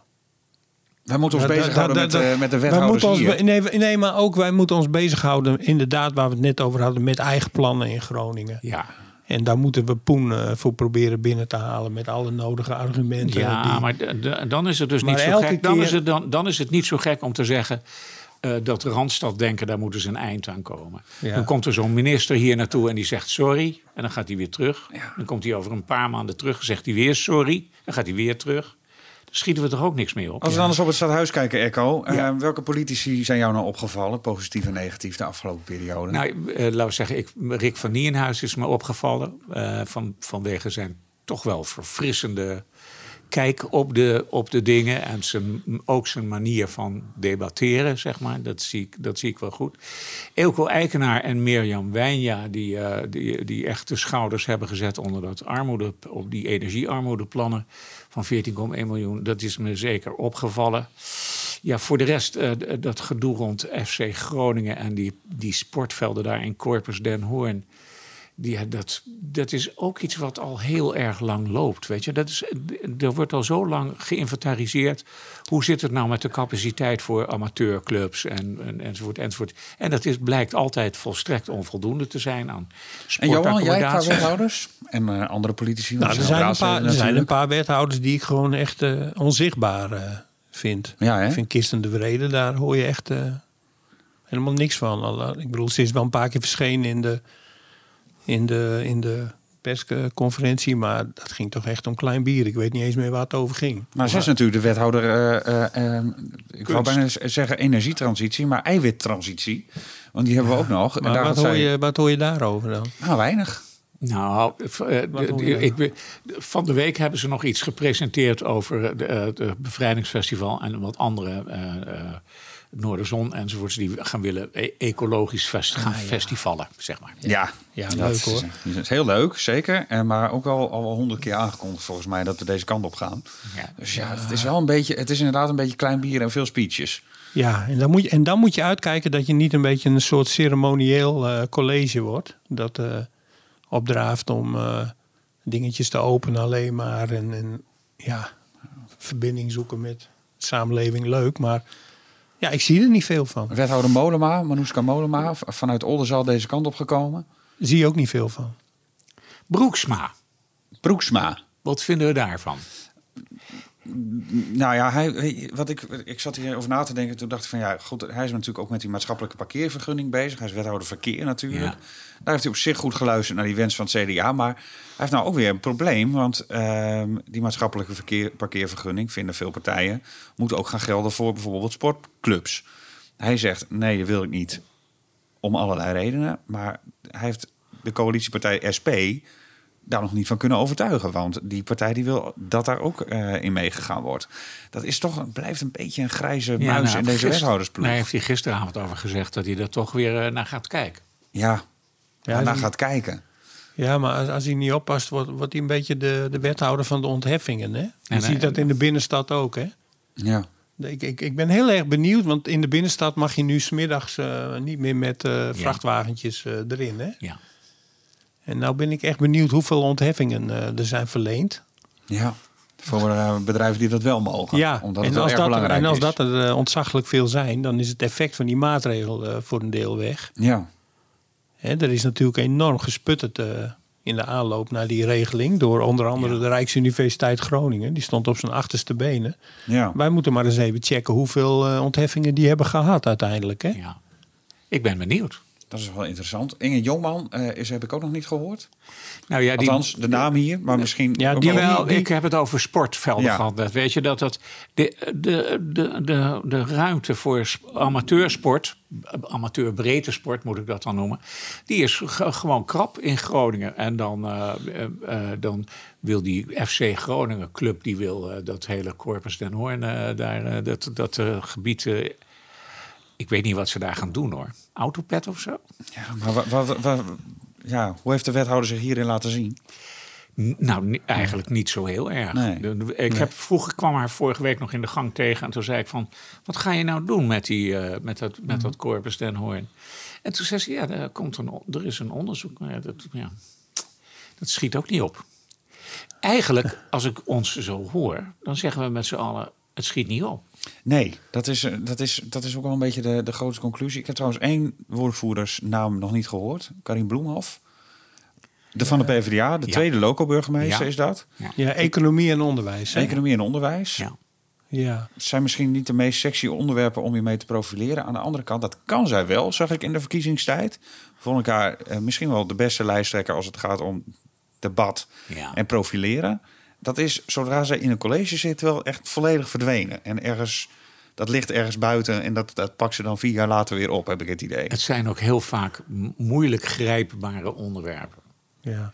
Speaker 2: Wij moeten ons bezighouden met, uh, met de wethouders
Speaker 3: ons, nee, nee, maar ook wij moeten ons bezighouden, inderdaad, waar we het net over hadden, met eigen plannen in Groningen.
Speaker 4: Ja.
Speaker 3: En daar moeten we Poen uh, voor proberen binnen te halen met alle nodige argumenten.
Speaker 4: Ja, die... maar dan is het dus niet zo gek. Dan, is het, dan, dan is het niet zo gek om te zeggen uh, dat Randstad denken, daar moet dus een eind aan komen. Dan komt er zo'n minister hier naartoe en die zegt sorry. En dan gaat hij weer terug. Dan komt hij over een paar maanden terug en zegt hij weer sorry. Dan gaat hij weer terg. Dan schieten we toch ook niks meer op.
Speaker 2: Als we dan eens op het stadhuis kijken, Echo. Uh, welke politici zijn jou nou opgevallen, positief en negatief, de afgelopen periode?
Speaker 4: Nou, uh, laten we zeggen, ik, Rick van Nienhuis is me opgevallen. van, vanwege zijn toch wel verfrissende kijk op de, op de dingen en zijn, ook zijn manier van debatteren, zeg maar. Dat zie ik, dat zie ik wel goed. Eelco Eikenaar en Mirjam Wijnja, die, uh, die, die echt de schouders hebben gezet onder dat armoede, op die energiearmoedeplannen van 14,1 miljoen. Dat is me zeker opgevallen. Ja, voor de rest, uh, dat gedoe rond FC Groningen en die, die sportvelden daar in Corpus Den Hoorn die, dat, dat is ook iets wat al heel erg lang loopt. Weet je? Dat is, er wordt al zo lang geïnventariseerd. Hoe zit het nou met de capaciteit voor amateurclubs en, en, enzovoort, enzovoort. En dat is, blijkt altijd volstrekt onvoldoende te zijn aan
Speaker 2: En Johan, jij qua wethouders en uh, andere politici?
Speaker 3: Nou, er zijn, een paar, er zijn een paar wethouders die ik gewoon echt uh, onzichtbaar uh, vind. Ja, hè? Ik vind Kirsten de Vrede, daar hoor je echt helemaal niks van. Ik bedoel, ze is wel een paar keer verschenen in de in de, in de persconferentie. Maar dat ging toch echt om klein bier. Ik weet niet eens meer waar het over ging.
Speaker 2: Maar ze is natuurlijk de wethouder, uh, uh, ik wou bijna zeggen energietransitie, maar eiwittransitie. Want die hebben we ook nog.
Speaker 3: Maar en wat, hoor je, wat hoor je daarover dan?
Speaker 2: Nou, weinig.
Speaker 4: Nou, ik, van de week hebben ze nog iets gepresenteerd over het bevrijdingsfestival en wat andere Noorderzon enzovoorts, die gaan willen e- ecologisch fest, gaan ah, festivalen, zeg maar.
Speaker 2: Ja, ja, leuk hoor. Is, is heel leuk, zeker. En maar ook al al honderd keer aangekondigd volgens mij dat we deze kant op gaan. Ja. Dus ja, het is wel een beetje, het is inderdaad een beetje klein bier en veel speeches.
Speaker 3: Ja, en dan moet je, en dan moet je uitkijken dat je niet een beetje een soort ceremonieel uh, college wordt. Dat uh, opdraaft om uh, dingetjes te openen alleen maar. En, en ja, verbinding zoeken met samenleving leuk. Maar ja, ik zie er niet veel van.
Speaker 2: Wethouder Molema, Manouska Molema, vanuit Oldenzaal deze kant op gekomen.
Speaker 3: Zie je ook niet veel van.
Speaker 4: Broeksma.
Speaker 2: Broeksma.
Speaker 4: Wat vinden we daarvan?
Speaker 2: Nou ja, hij, wat ik, ik zat hier over na te denken. Toen dacht ik van ja, goed, hij is natuurlijk ook met die maatschappelijke parkeervergunning bezig. Hij is wethouder verkeer natuurlijk. Daar heeft hij op zich goed geluisterd naar die wens van het CDA. Maar hij heeft nou ook weer een probleem. Want uh, die maatschappelijke verkeer, parkeervergunning, vinden veel partijen, moet ook gaan gelden voor bijvoorbeeld sportclubs. Hij zegt nee, dat wil ik niet. Om allerlei redenen. Maar hij heeft de coalitiepartij SP daar nog niet van kunnen overtuigen. Want die partij die wil dat daar ook uh, in meegegaan wordt. Dat is toch, blijft een beetje een grijze muis nou, in deze wethoudersploeg.
Speaker 4: Hij heeft hij gisteravond over gezegd dat hij er toch weer uh, naar gaat kijken.
Speaker 2: Ja, ja naar gaat kijken.
Speaker 3: Ja, maar als, als, hij niet oppast, wordt, wordt hij een beetje de, de wethouder van de ontheffingen. Hè? Je ziet dat in de binnenstad ook, hè?
Speaker 2: Ja.
Speaker 3: Ik, ik, ik ben heel erg benieuwd, want in de binnenstad mag je nu smiddags uh, niet meer met uh, vrachtwagentjes uh, erin. Hè?
Speaker 4: Ja.
Speaker 3: En nou ben ik echt benieuwd hoeveel ontheffingen uh, er zijn verleend.
Speaker 2: Ja, voor uh, bedrijven die dat wel mogen.
Speaker 3: Ja, omdat en, als dat, en als dat er uh, ontzaglijk veel zijn, dan is het effect van die maatregel voor een deel weg.
Speaker 2: Ja.
Speaker 3: Hè, er is natuurlijk enorm gesputterd in de aanloop naar die regeling. Door onder andere de Rijksuniversiteit Groningen. Die stond op zijn achterste benen.
Speaker 2: Ja.
Speaker 3: Wij moeten maar eens even checken hoeveel ontheffingen die hebben gehad uiteindelijk. Hè?
Speaker 4: Ja. Ik ben benieuwd.
Speaker 2: Dat is wel interessant. Inge Jongman eh, is, heb ik ook nog niet gehoord.
Speaker 4: Nou ja, die,
Speaker 2: Althans, de naam hier, maar misschien...
Speaker 3: Ja, die
Speaker 2: wel-
Speaker 4: ik heb het over sportvelden
Speaker 2: Ja.
Speaker 4: gehad. net. Weet je dat dat de, de, de, de, de ruimte voor sp- amateursport, amateurbreedte sport moet ik dat dan noemen, die is gewoon krap in Groningen. En dan, eh, eh, dan wil die FC Groningen club die wil dat hele Corpus den Hoorn daar dat, dat gebied. ik weet niet wat ze daar gaan doen hoor. Autopet of zo?
Speaker 2: Ja, maar wa- wa- wa- ja, hoe heeft de wethouder zich hierin laten zien?
Speaker 4: Nou, eigenlijk niet zo heel erg.
Speaker 2: Nee.
Speaker 4: Ik heb, vroeger kwam haar vorige week nog in de gang tegen. En toen zei ik van, wat ga je nou doen met, die, eh, met, dat, met dat Corpus den Hoorn? En toen zei ze, ja, er, komt een, er is een onderzoek. Maar ja, dat, ja, dat schiet ook niet op. Eigenlijk, als ik ons zo hoor, dan zeggen we met z'n allen, het schiet niet op.
Speaker 2: Nee, dat is, eh, dat is, dat is ook wel een beetje de, de grootste conclusie. Ik heb trouwens één woordvoerdersnaam nog niet gehoord. Karin Bloemhof. De van de PvdA, de
Speaker 4: Ja.
Speaker 2: tweede loco-burgemeester
Speaker 4: Ja.
Speaker 2: is dat.
Speaker 3: Ja, economie en onderwijs. hè?
Speaker 2: Economie en onderwijs.
Speaker 4: Ja.
Speaker 3: Ja.
Speaker 2: Zijn misschien niet de meest sexy onderwerpen om je mee te profileren. Aan de andere kant, dat kan zij wel, zag ik in de verkiezingstijd. Vond ik haar eh, misschien wel de beste lijsttrekker als het gaat om debat
Speaker 4: Ja.
Speaker 2: en profileren. Dat is, zodra zij in een college zit, wel echt volledig verdwenen. En ergens, dat ligt ergens buiten en dat, dat pakt ze dan vier jaar later weer op, heb ik het idee.
Speaker 4: Het zijn ook heel vaak moeilijk grijpbare onderwerpen.
Speaker 3: Ja.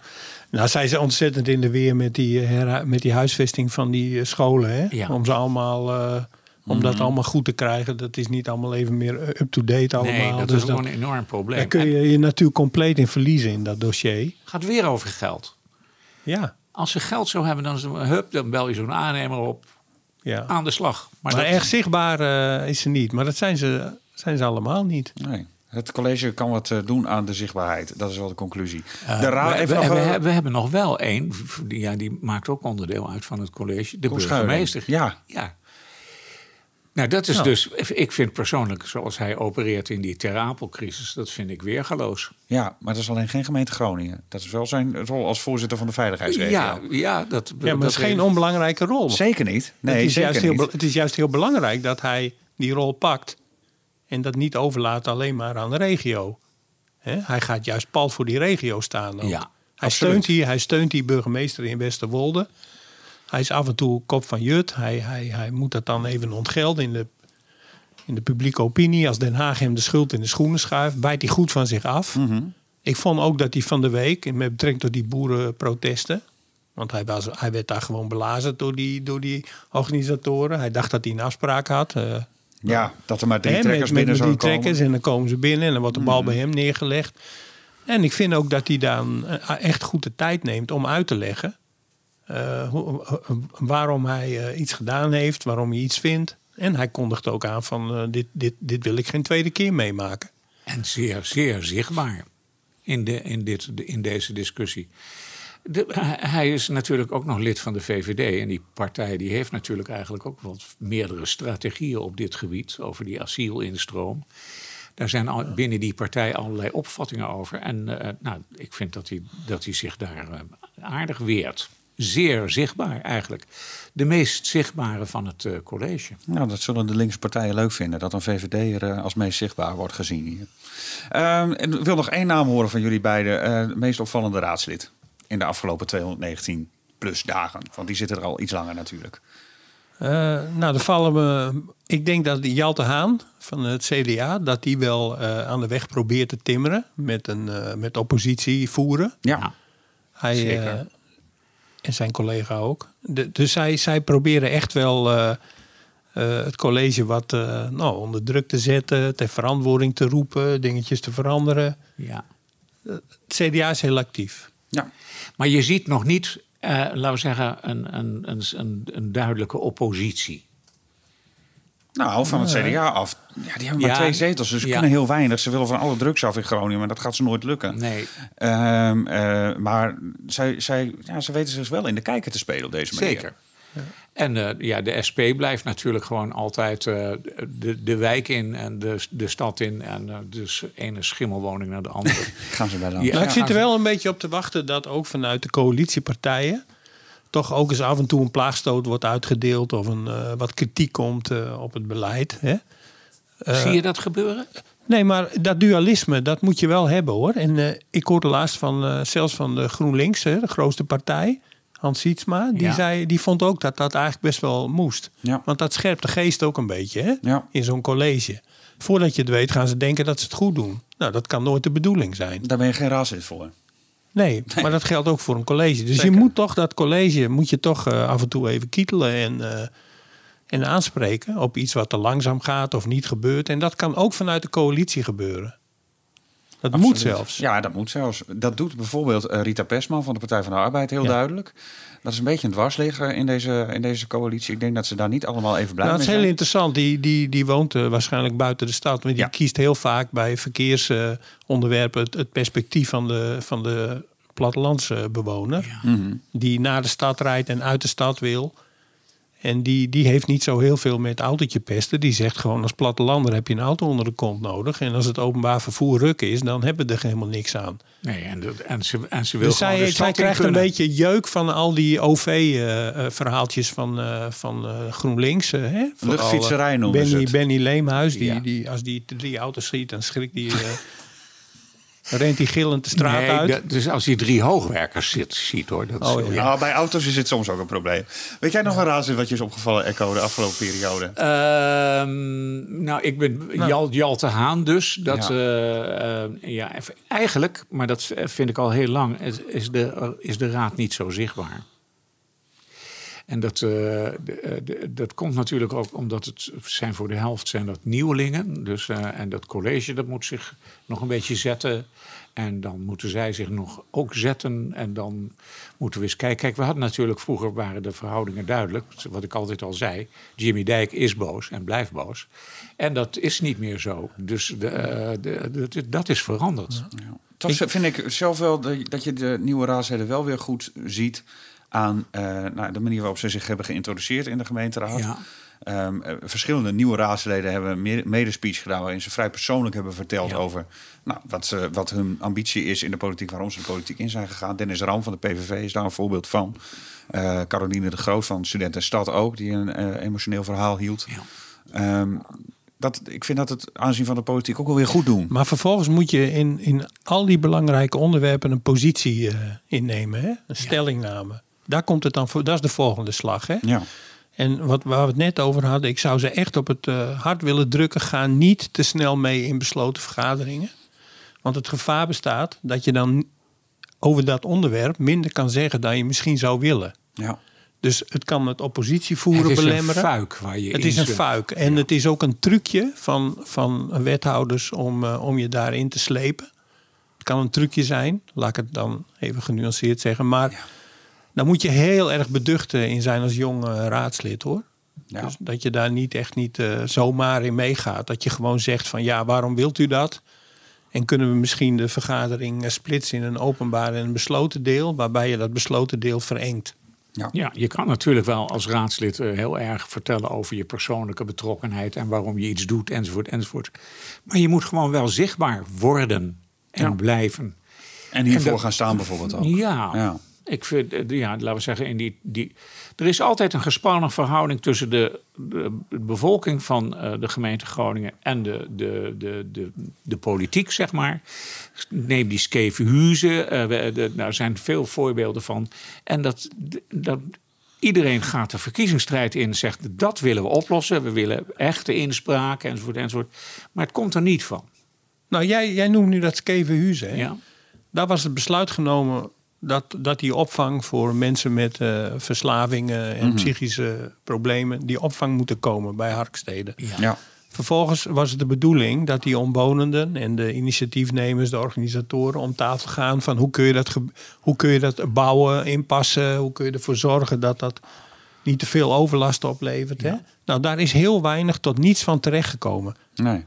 Speaker 3: Nou, zij is ontzettend in de weer met die, eh, met die huisvesting van die eh, scholen. Hè?
Speaker 4: Ja.
Speaker 3: Om ze allemaal, eh, om dat allemaal goed te krijgen. Dat is niet allemaal even meer up-to-date allemaal.
Speaker 4: Nee, dat
Speaker 3: dus
Speaker 4: is gewoon een enorm probleem.
Speaker 3: daar kun je je natuurlijk compleet in verliezen in dat dossier.
Speaker 4: Het gaat weer over geld.
Speaker 3: Ja,
Speaker 4: Als ze geld zou hebben, dan, is het- hup, dan bel je zo'n aannemer op.
Speaker 3: ja.
Speaker 4: Aan de slag.
Speaker 3: Maar,
Speaker 4: dat-
Speaker 3: erg zichtbaar eh, is ze niet. Maar dat zijn ze, zijn ze allemaal niet.
Speaker 2: Nee. Het college kan wat eh, doen aan de zichtbaarheid. Dat is wel de conclusie.
Speaker 4: Eh,
Speaker 2: de raad,
Speaker 4: we,
Speaker 2: even
Speaker 4: we,
Speaker 2: nog,
Speaker 4: we, hebben- we hebben nog wel één. die- Ja, die maakt ook onderdeel uit van het college. De
Speaker 2: Koen Schuiling.
Speaker 4: burgemeester.
Speaker 2: Ja.
Speaker 4: ja. Nou, dat is
Speaker 3: Nou.
Speaker 4: dus. Ik vind persoonlijk, zoals hij opereert in die Ter Apel-crisis, dat vind ik weergaloos.
Speaker 2: Ja, maar dat is alleen geen gemeente Groningen. Dat is wel zijn rol als voorzitter van de veiligheidsregio.
Speaker 4: Ja, ja, dat,
Speaker 3: Ja, maar
Speaker 4: dat
Speaker 3: het is geen onbelangrijke rol.
Speaker 2: Zeker niet. Nee,
Speaker 3: het, is
Speaker 2: zeker
Speaker 3: juist heel,
Speaker 2: niet.
Speaker 3: be- het is juist heel belangrijk dat hij die rol pakt. En dat niet overlaat alleen maar aan de regio. Hè? Hij gaat juist pal voor die regio staan. ook.
Speaker 4: Ja,
Speaker 3: hij,
Speaker 2: absoluut.
Speaker 3: steunt die, hij steunt die burgemeester in Westerwolde. Hij is af en toe kop van jut. Hij, hij, hij moet dat dan even ontgelden in de, in de publieke opinie. Als Den Haag hem de schuld in de schoenen schuift, bijt hij goed van zich af.
Speaker 2: Mhm.
Speaker 3: Ik vond ook dat hij van de week, met betrekking tot die boerenprotesten. Want hij, was, hij werd daar gewoon belazerd door die, door die organisatoren. Hij dacht dat hij een afspraak had. eh,
Speaker 2: Ja, dat er maar drie
Speaker 3: hè,
Speaker 2: trekkers
Speaker 3: met,
Speaker 2: binnen
Speaker 3: met
Speaker 2: zouden
Speaker 3: drie
Speaker 2: komen.
Speaker 3: trekkers en dan komen ze binnen en dan wordt de bal bij hem neergelegd. En ik vind ook dat hij dan eh, echt goed de tijd neemt om uit te leggen eh, hoe- eh, waarom hij eh, iets gedaan heeft, waarom hij iets vindt. En hij kondigt ook aan van eh, dit, dit, dit wil ik geen tweede keer meemaken.
Speaker 4: En zeer, zeer zichtbaar in, de, in, dit, in deze discussie. De, hij is natuurlijk ook nog lid van de VVD. En die partij die heeft natuurlijk eigenlijk ook wat meerdere strategieën op dit gebied. Over die asielinstroom. Daar zijn binnen die partij allerlei opvattingen over. En eh, nou, ik vind dat hij, dat hij zich daar eh, aardig weert. Zeer zichtbaar eigenlijk. De meest zichtbare van het eh, college.
Speaker 2: Nou, dat zullen de linkse partijen leuk vinden. Dat een VVD er als meest zichtbaar wordt gezien hier. Ehm, en ik wil nog één naam horen van jullie beiden. Eh, het meest opvallende raadslid. In de afgelopen 219 plus dagen. Want die zitten er al iets langer natuurlijk.
Speaker 3: Eh, nou, dan vallen we. Ik denk dat die Jalte Haan van het CDA, dat die wel eh, aan de weg probeert te timmeren met, een, eh, met oppositie voeren.
Speaker 2: Ja,
Speaker 3: Hij,
Speaker 4: Zeker.
Speaker 3: En zijn collega ook. De- dus zij, zij proberen echt wel eh, eh, het college wat eh, nou, onder druk te zetten, ter verantwoording te roepen, dingetjes te veranderen.
Speaker 4: Ja.
Speaker 3: Het CDA is heel actief.
Speaker 2: ja.
Speaker 4: Maar je ziet nog niet, laten we zeggen, een, een, een, een duidelijke oppositie.
Speaker 2: Nou, van het CDA af. Ja, die hebben maar
Speaker 4: Ja,
Speaker 2: twee zetels, dus ze
Speaker 4: ja.
Speaker 2: kunnen heel weinig. Ze willen van alle drugs af in Groningen, maar dat gaat ze nooit lukken.
Speaker 4: Nee,
Speaker 2: Ehm, eh, maar zij, zij, ja, ze weten zich wel in de kijker te spelen op deze manier.
Speaker 4: zeker. En eh, ja, de SP blijft natuurlijk gewoon altijd eh, de, de wijk in en de, de stad in. En dus ene schimmelwoning naar de andere. [laughs]
Speaker 2: Gaan ze bij langs.
Speaker 4: Ja.
Speaker 3: Nou, ik zit er wel een beetje op te wachten dat ook vanuit de coalitiepartijen toch ook eens af en toe een plaagstoot wordt uitgedeeld of een, eh, wat kritiek komt eh, op het beleid. Hè?
Speaker 4: Zie je dat gebeuren?
Speaker 3: Nee, maar dat dualisme, dat moet je wel hebben hoor. En eh, ik hoorde laatst van, eh, zelfs van de GroenLinks, hè, de grootste partij, Hans Sietsma. Die,
Speaker 4: Ja.
Speaker 3: zei, die vond ook dat dat eigenlijk best wel moest.
Speaker 2: Ja.
Speaker 3: Want dat scherpt de geest ook een beetje hè,
Speaker 2: Ja.
Speaker 3: in zo'n college. Voordat je het weet gaan ze denken dat ze het goed doen. Nou, dat kan nooit de bedoeling zijn.
Speaker 2: Daar ben je geen raadslid voor.
Speaker 3: Nee, maar dat geldt ook voor een college. Dus
Speaker 2: Zeker.
Speaker 3: je moet toch dat college moet je toch eh, af en toe even kietelen en, eh, en aanspreken op iets wat te langzaam gaat of niet gebeurt. En dat kan ook vanuit de coalitie gebeuren. Dat moet zelfs.
Speaker 2: Ja, dat moet zelfs. Dat doet bijvoorbeeld eh, Rita Persman van de Partij van de Arbeid heel
Speaker 3: Ja.
Speaker 2: duidelijk. Dat is een beetje een dwarsligger in deze, in deze coalitie. Ik denk dat ze daar niet allemaal even blij
Speaker 3: Nou, het is heel interessant. Die, die, die woont waarschijnlijk buiten de stad. Want die
Speaker 2: Ja.
Speaker 3: kiest heel vaak bij verkeersonderwerpen het, het perspectief van de, van de plattelandsbewoner.
Speaker 2: Mhm.
Speaker 3: Die naar de stad rijdt en uit de stad wil. En die, die heeft niet zo heel veel met autootje pesten. Die zegt gewoon als plattelander heb je een auto onder de kont nodig. En als het openbaar vervoer ruk is, dan hebben we er helemaal niks aan.
Speaker 4: Nee, en, en, ze, en ze wil
Speaker 3: Dus
Speaker 4: gewoon
Speaker 3: zij,
Speaker 4: de
Speaker 3: zij krijgt een beetje jeuk van al die OV-verhaaltjes van, eh, van eh, GroenLinks. eh, hè? Eh,
Speaker 2: Luchtfietserij noemen ze
Speaker 3: Benny,
Speaker 2: het.
Speaker 3: Benny Leemhuis, die,
Speaker 4: Ja.
Speaker 3: die, als die drie auto's schiet, dan schrikt die, [laughs] eh, rent hij gillend de straat
Speaker 4: Nee,
Speaker 3: uit.
Speaker 4: dat- dus als hij drie hoogwerkers zit, ziet hoor. Dat
Speaker 3: Oh, ja.
Speaker 2: Nou, bij auto's is het soms ook een probleem. Weet jij nog een raadslid wat je is opgevallen, Echo, de afgelopen periode?
Speaker 4: Ehm, nou, ik ben Jal, Jalte Haan dus. Dat,
Speaker 2: Ja.
Speaker 4: ja. ja, even- eigenlijk, maar dat vind ik al heel lang, is- is de, is de raad niet zo zichtbaar. En dat, eh, de- eh, de- dat komt natuurlijk ook omdat het zijn voor de helft zijn dat nieuwelingen. Dus, eh, en dat college dat moet zich nog een beetje zetten. En dan moeten zij zich nog ook zetten. En dan moeten we eens kijken. Kijk, we hadden natuurlijk vroeger waren de verhoudingen duidelijk. Wat ik altijd al zei. Jimmy Dijk is boos en blijft boos. En dat is niet meer zo. Dus de, de, de- dat is veranderd.
Speaker 2: Toch vind ik zelf wel dat dat je de nieuwe raadsleden wel weer goed ziet aan eh, nou, de manier waarop ze zich hebben geïntroduceerd in de gemeenteraad.
Speaker 4: Ja.
Speaker 2: Ehm, eh, verschillende nieuwe raadsleden hebben meer- medespeech gedaan waarin ze vrij persoonlijk hebben verteld
Speaker 4: Ja.
Speaker 2: over nou, wat, ze, wat hun ambitie is in de politiek, waarom ze de politiek in zijn gegaan. Dennis Ram van de PVV is daar een voorbeeld van. Eh, Caroline de Groot van Studenten en Stad ook, die een emotioneel verhaal hield.
Speaker 4: Ja.
Speaker 2: Ehm, dat, ik vind dat het aanzien van de politiek ook wel weer goed doen.
Speaker 3: Maar vervolgens moet je in, in al die belangrijke onderwerpen een positie innemen. Hè? Een stellingname. Daar komt het dan voor. Dat is de volgende slag. Hè?
Speaker 2: Ja.
Speaker 3: En wat, waar we het net over hadden, ik zou ze echt op het eh, hart willen drukken. Ga niet te snel mee in besloten vergaderingen. Want het gevaar bestaat dat je dan over dat onderwerp minder kan zeggen dan je misschien zou willen.
Speaker 2: Ja.
Speaker 3: Dus het kan het oppositievoeren
Speaker 4: Het is een
Speaker 3: belemmeren.
Speaker 4: fuik waar je
Speaker 3: Het is een fuik. En het is ook een trucje van, van wethouders om, eh, om je daarin te slepen. Het kan een trucje zijn, laat ik het dan even genuanceerd zeggen. Maar daar moet je heel erg beducht in zijn als jong eh, raadslid hoor.
Speaker 2: Ja.
Speaker 3: Dus dat je daar niet echt niet eh, zomaar in meegaat. Dat je gewoon zegt van ja, waarom wilt u dat? En kunnen we misschien de vergadering eh, splitsen in een openbaar en een besloten deel, waarbij je dat besloten deel verengt.
Speaker 4: Ja, je kan natuurlijk wel als raadslid heel erg vertellen over je persoonlijke betrokkenheid en waarom je iets doet, enzovoort, enzovoort. Maar je moet gewoon wel zichtbaar worden en
Speaker 2: Ja.
Speaker 4: blijven.
Speaker 2: En hiervoor
Speaker 4: En dat-
Speaker 2: gaan staan bijvoorbeeld ook.
Speaker 4: Ja,
Speaker 2: Ja.
Speaker 4: Ik vind, eh, ja, laten we zeggen, in die, die, er is altijd een gespannen verhouding tussen de, de bevolking van eh, de gemeente Groningen en de, de, de, de, de politiek, zeg maar. Neem die Skevenhuizen, eh, daar zijn veel voorbeelden van. En dat, dat iedereen gaat de verkiezingsstrijd in en zegt dat willen we oplossen. We willen echte inspraak enzovoort, enzovoort. Maar het komt er niet van.
Speaker 3: Nou, jij, jij noemt nu dat Skevenhuizen.
Speaker 4: Ja.
Speaker 3: Daar was het besluit genomen dat, dat die opvang voor mensen met eh, verslavingen en psychische problemen, die opvang moeten komen bij Harkstede.
Speaker 2: Ja.
Speaker 3: Vervolgens was het de bedoeling dat die omwonenden en de initiatiefnemers, de organisatoren, om tafel gaan van hoe kun je dat, hoe kun je dat bouwen, inpassen, hoe kun je ervoor zorgen dat dat niet te veel overlast oplevert. Hè? Nou, daar is heel weinig tot niets van terechtgekomen
Speaker 2: Nee.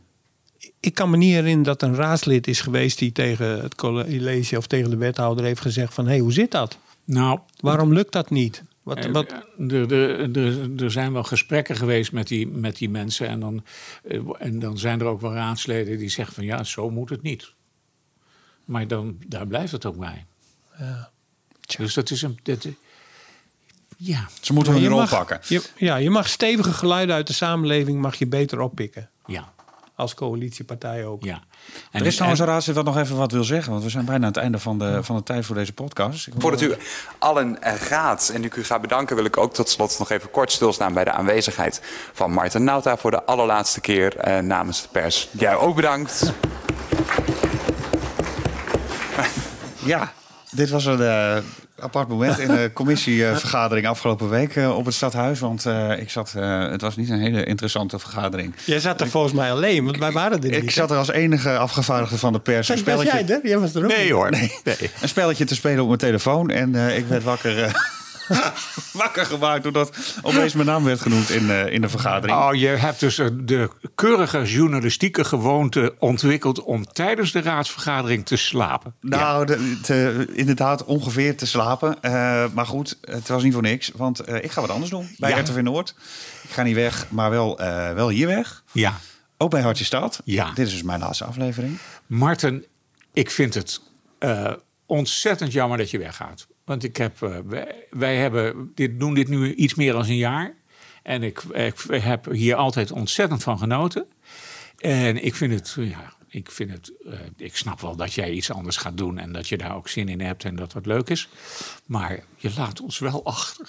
Speaker 3: Ik kan me niet herinneren dat een raadslid is geweest die tegen het college of tegen de wethouder heeft gezegd van hé, hey, hoe zit dat?
Speaker 4: Nou,
Speaker 3: Waarom lukt dat niet? Wat,
Speaker 4: Eh,
Speaker 3: wat,
Speaker 4: Er, er, er, er zijn wel gesprekken geweest met die, met die mensen. En dan, eh, en dan zijn er ook wel raadsleden die zeggen van ja, zo moet het niet. Maar dan, daar blijft het ook bij.
Speaker 3: Ja.
Speaker 4: Dus dat is een. Dat, ja,
Speaker 2: Ze moeten hun rol pakken.
Speaker 3: je, ja, je mag stevige geluiden uit de samenleving mag je beter oppikken.
Speaker 4: ja.
Speaker 3: Als coalitiepartij ook.
Speaker 4: Ja.
Speaker 2: Er is trouwens een raadslid wat nog even wat wil zeggen. Want we zijn bijna aan het einde van de, van de tijd voor deze podcast. Ik wil-
Speaker 8: Voordat u allen eh, gaat en ik u ga bedanken, wil ik ook tot slot nog even kort stilstaan bij de aanwezigheid van Marten Nauta voor de allerlaatste keer eh, namens de pers. Jij ook bedankt.
Speaker 2: Ja, dit was een eh, apart moment in de [laughs] commissievergadering afgelopen week eh, op het stadhuis. Want eh, ik zat, het was niet een hele interessante vergadering.
Speaker 3: Jij zat er volgens mij alleen, want wij waren er niet.
Speaker 2: Ik zat er als enige afgevaardigde van de pers een
Speaker 3: was
Speaker 2: spelletje,
Speaker 3: jij er? Jij was er ook
Speaker 8: Nee
Speaker 3: niet.
Speaker 8: hoor.
Speaker 2: een spelletje te spelen op mijn telefoon. En ik werd wakker, [laughs] wakker gemaakt doordat opeens mijn naam werd genoemd in, eh, in de vergadering.
Speaker 4: Oh, je hebt dus eh, de keurige journalistieke gewoonte ontwikkeld om tijdens de raadsvergadering te slapen.
Speaker 2: Nou, de- te- inderdaad, ongeveer te slapen. Eh, maar goed, het was niet voor niks. Want ik ga wat anders doen bij
Speaker 4: Ja.
Speaker 2: RTV Noord. Ik ga niet weg, maar wel, wel hier weg.
Speaker 4: Ja.
Speaker 2: Ook bij Hartje Stad.
Speaker 4: Ja.
Speaker 2: Dit is dus mijn laatste aflevering.
Speaker 4: Marten, ik vind het ontzettend jammer dat je weggaat. Want ik heb, eh, wij, wij hebben dit, doen dit nu iets meer dan een jaar. En ik, ik heb hier altijd ontzettend van genoten. En ik vind het, ja, ik vind het, eh, ik snap wel dat jij iets anders gaat doen en dat je daar ook zin in hebt en dat dat leuk is. Maar je laat ons wel achter.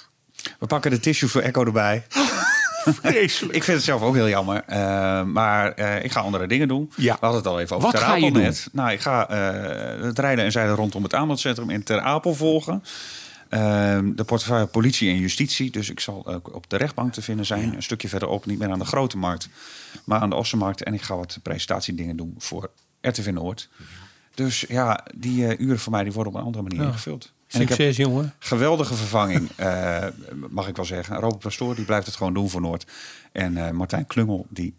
Speaker 2: We pakken de tissue voor Echo erbij. [laughs]
Speaker 4: Vreselijk.
Speaker 2: Ik vind het zelf ook heel jammer. Eh, maar eh, ik ga andere dingen doen.
Speaker 4: Ja.
Speaker 2: We hadden het al even over
Speaker 4: Wat
Speaker 2: Ter
Speaker 4: ga je
Speaker 2: Apel
Speaker 4: doen?
Speaker 2: net. Nou, ik ga eh, het rijden en zeilen rondom het aanbodcentrum in Ter Apel volgen. Ehm, de portefeuille politie en justitie. Dus ik zal ook op de rechtbank te vinden zijn. Een stukje verderop, niet meer aan de grote markt, maar aan de Ossenmarkt. En ik ga wat presentatiedingen doen voor RTV Noord. Dus ja, die uren voor mij die worden op een andere manier ingevuld.
Speaker 3: Succes, jongen.
Speaker 2: geweldige vervanging, eh, mag ik wel zeggen. Robert Pastoor die blijft het gewoon doen voor Noord. En eh, Martijn Klungel die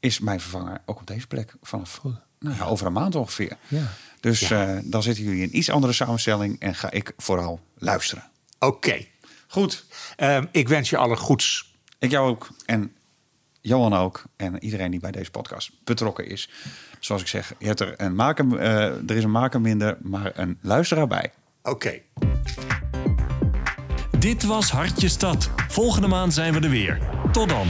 Speaker 2: is mijn vervanger ook op deze plek vanaf nou ja, over een maand ongeveer.
Speaker 3: Ja.
Speaker 2: Dus eh, dan zitten jullie in iets andere samenstelling en ga ik vooral luisteren.
Speaker 4: Oké.
Speaker 2: Goed,
Speaker 4: Ehm, ik wens je alle goeds.
Speaker 2: ik jou ook en Johan ook en iedereen die bij deze podcast betrokken is. Zoals ik zeg, je hebt er, een maker, er is een maker minder, maar een luisteraar bij.
Speaker 4: Oké.
Speaker 1: Dit was Hartje Stad. Volgende maand zijn we er weer. Tot dan.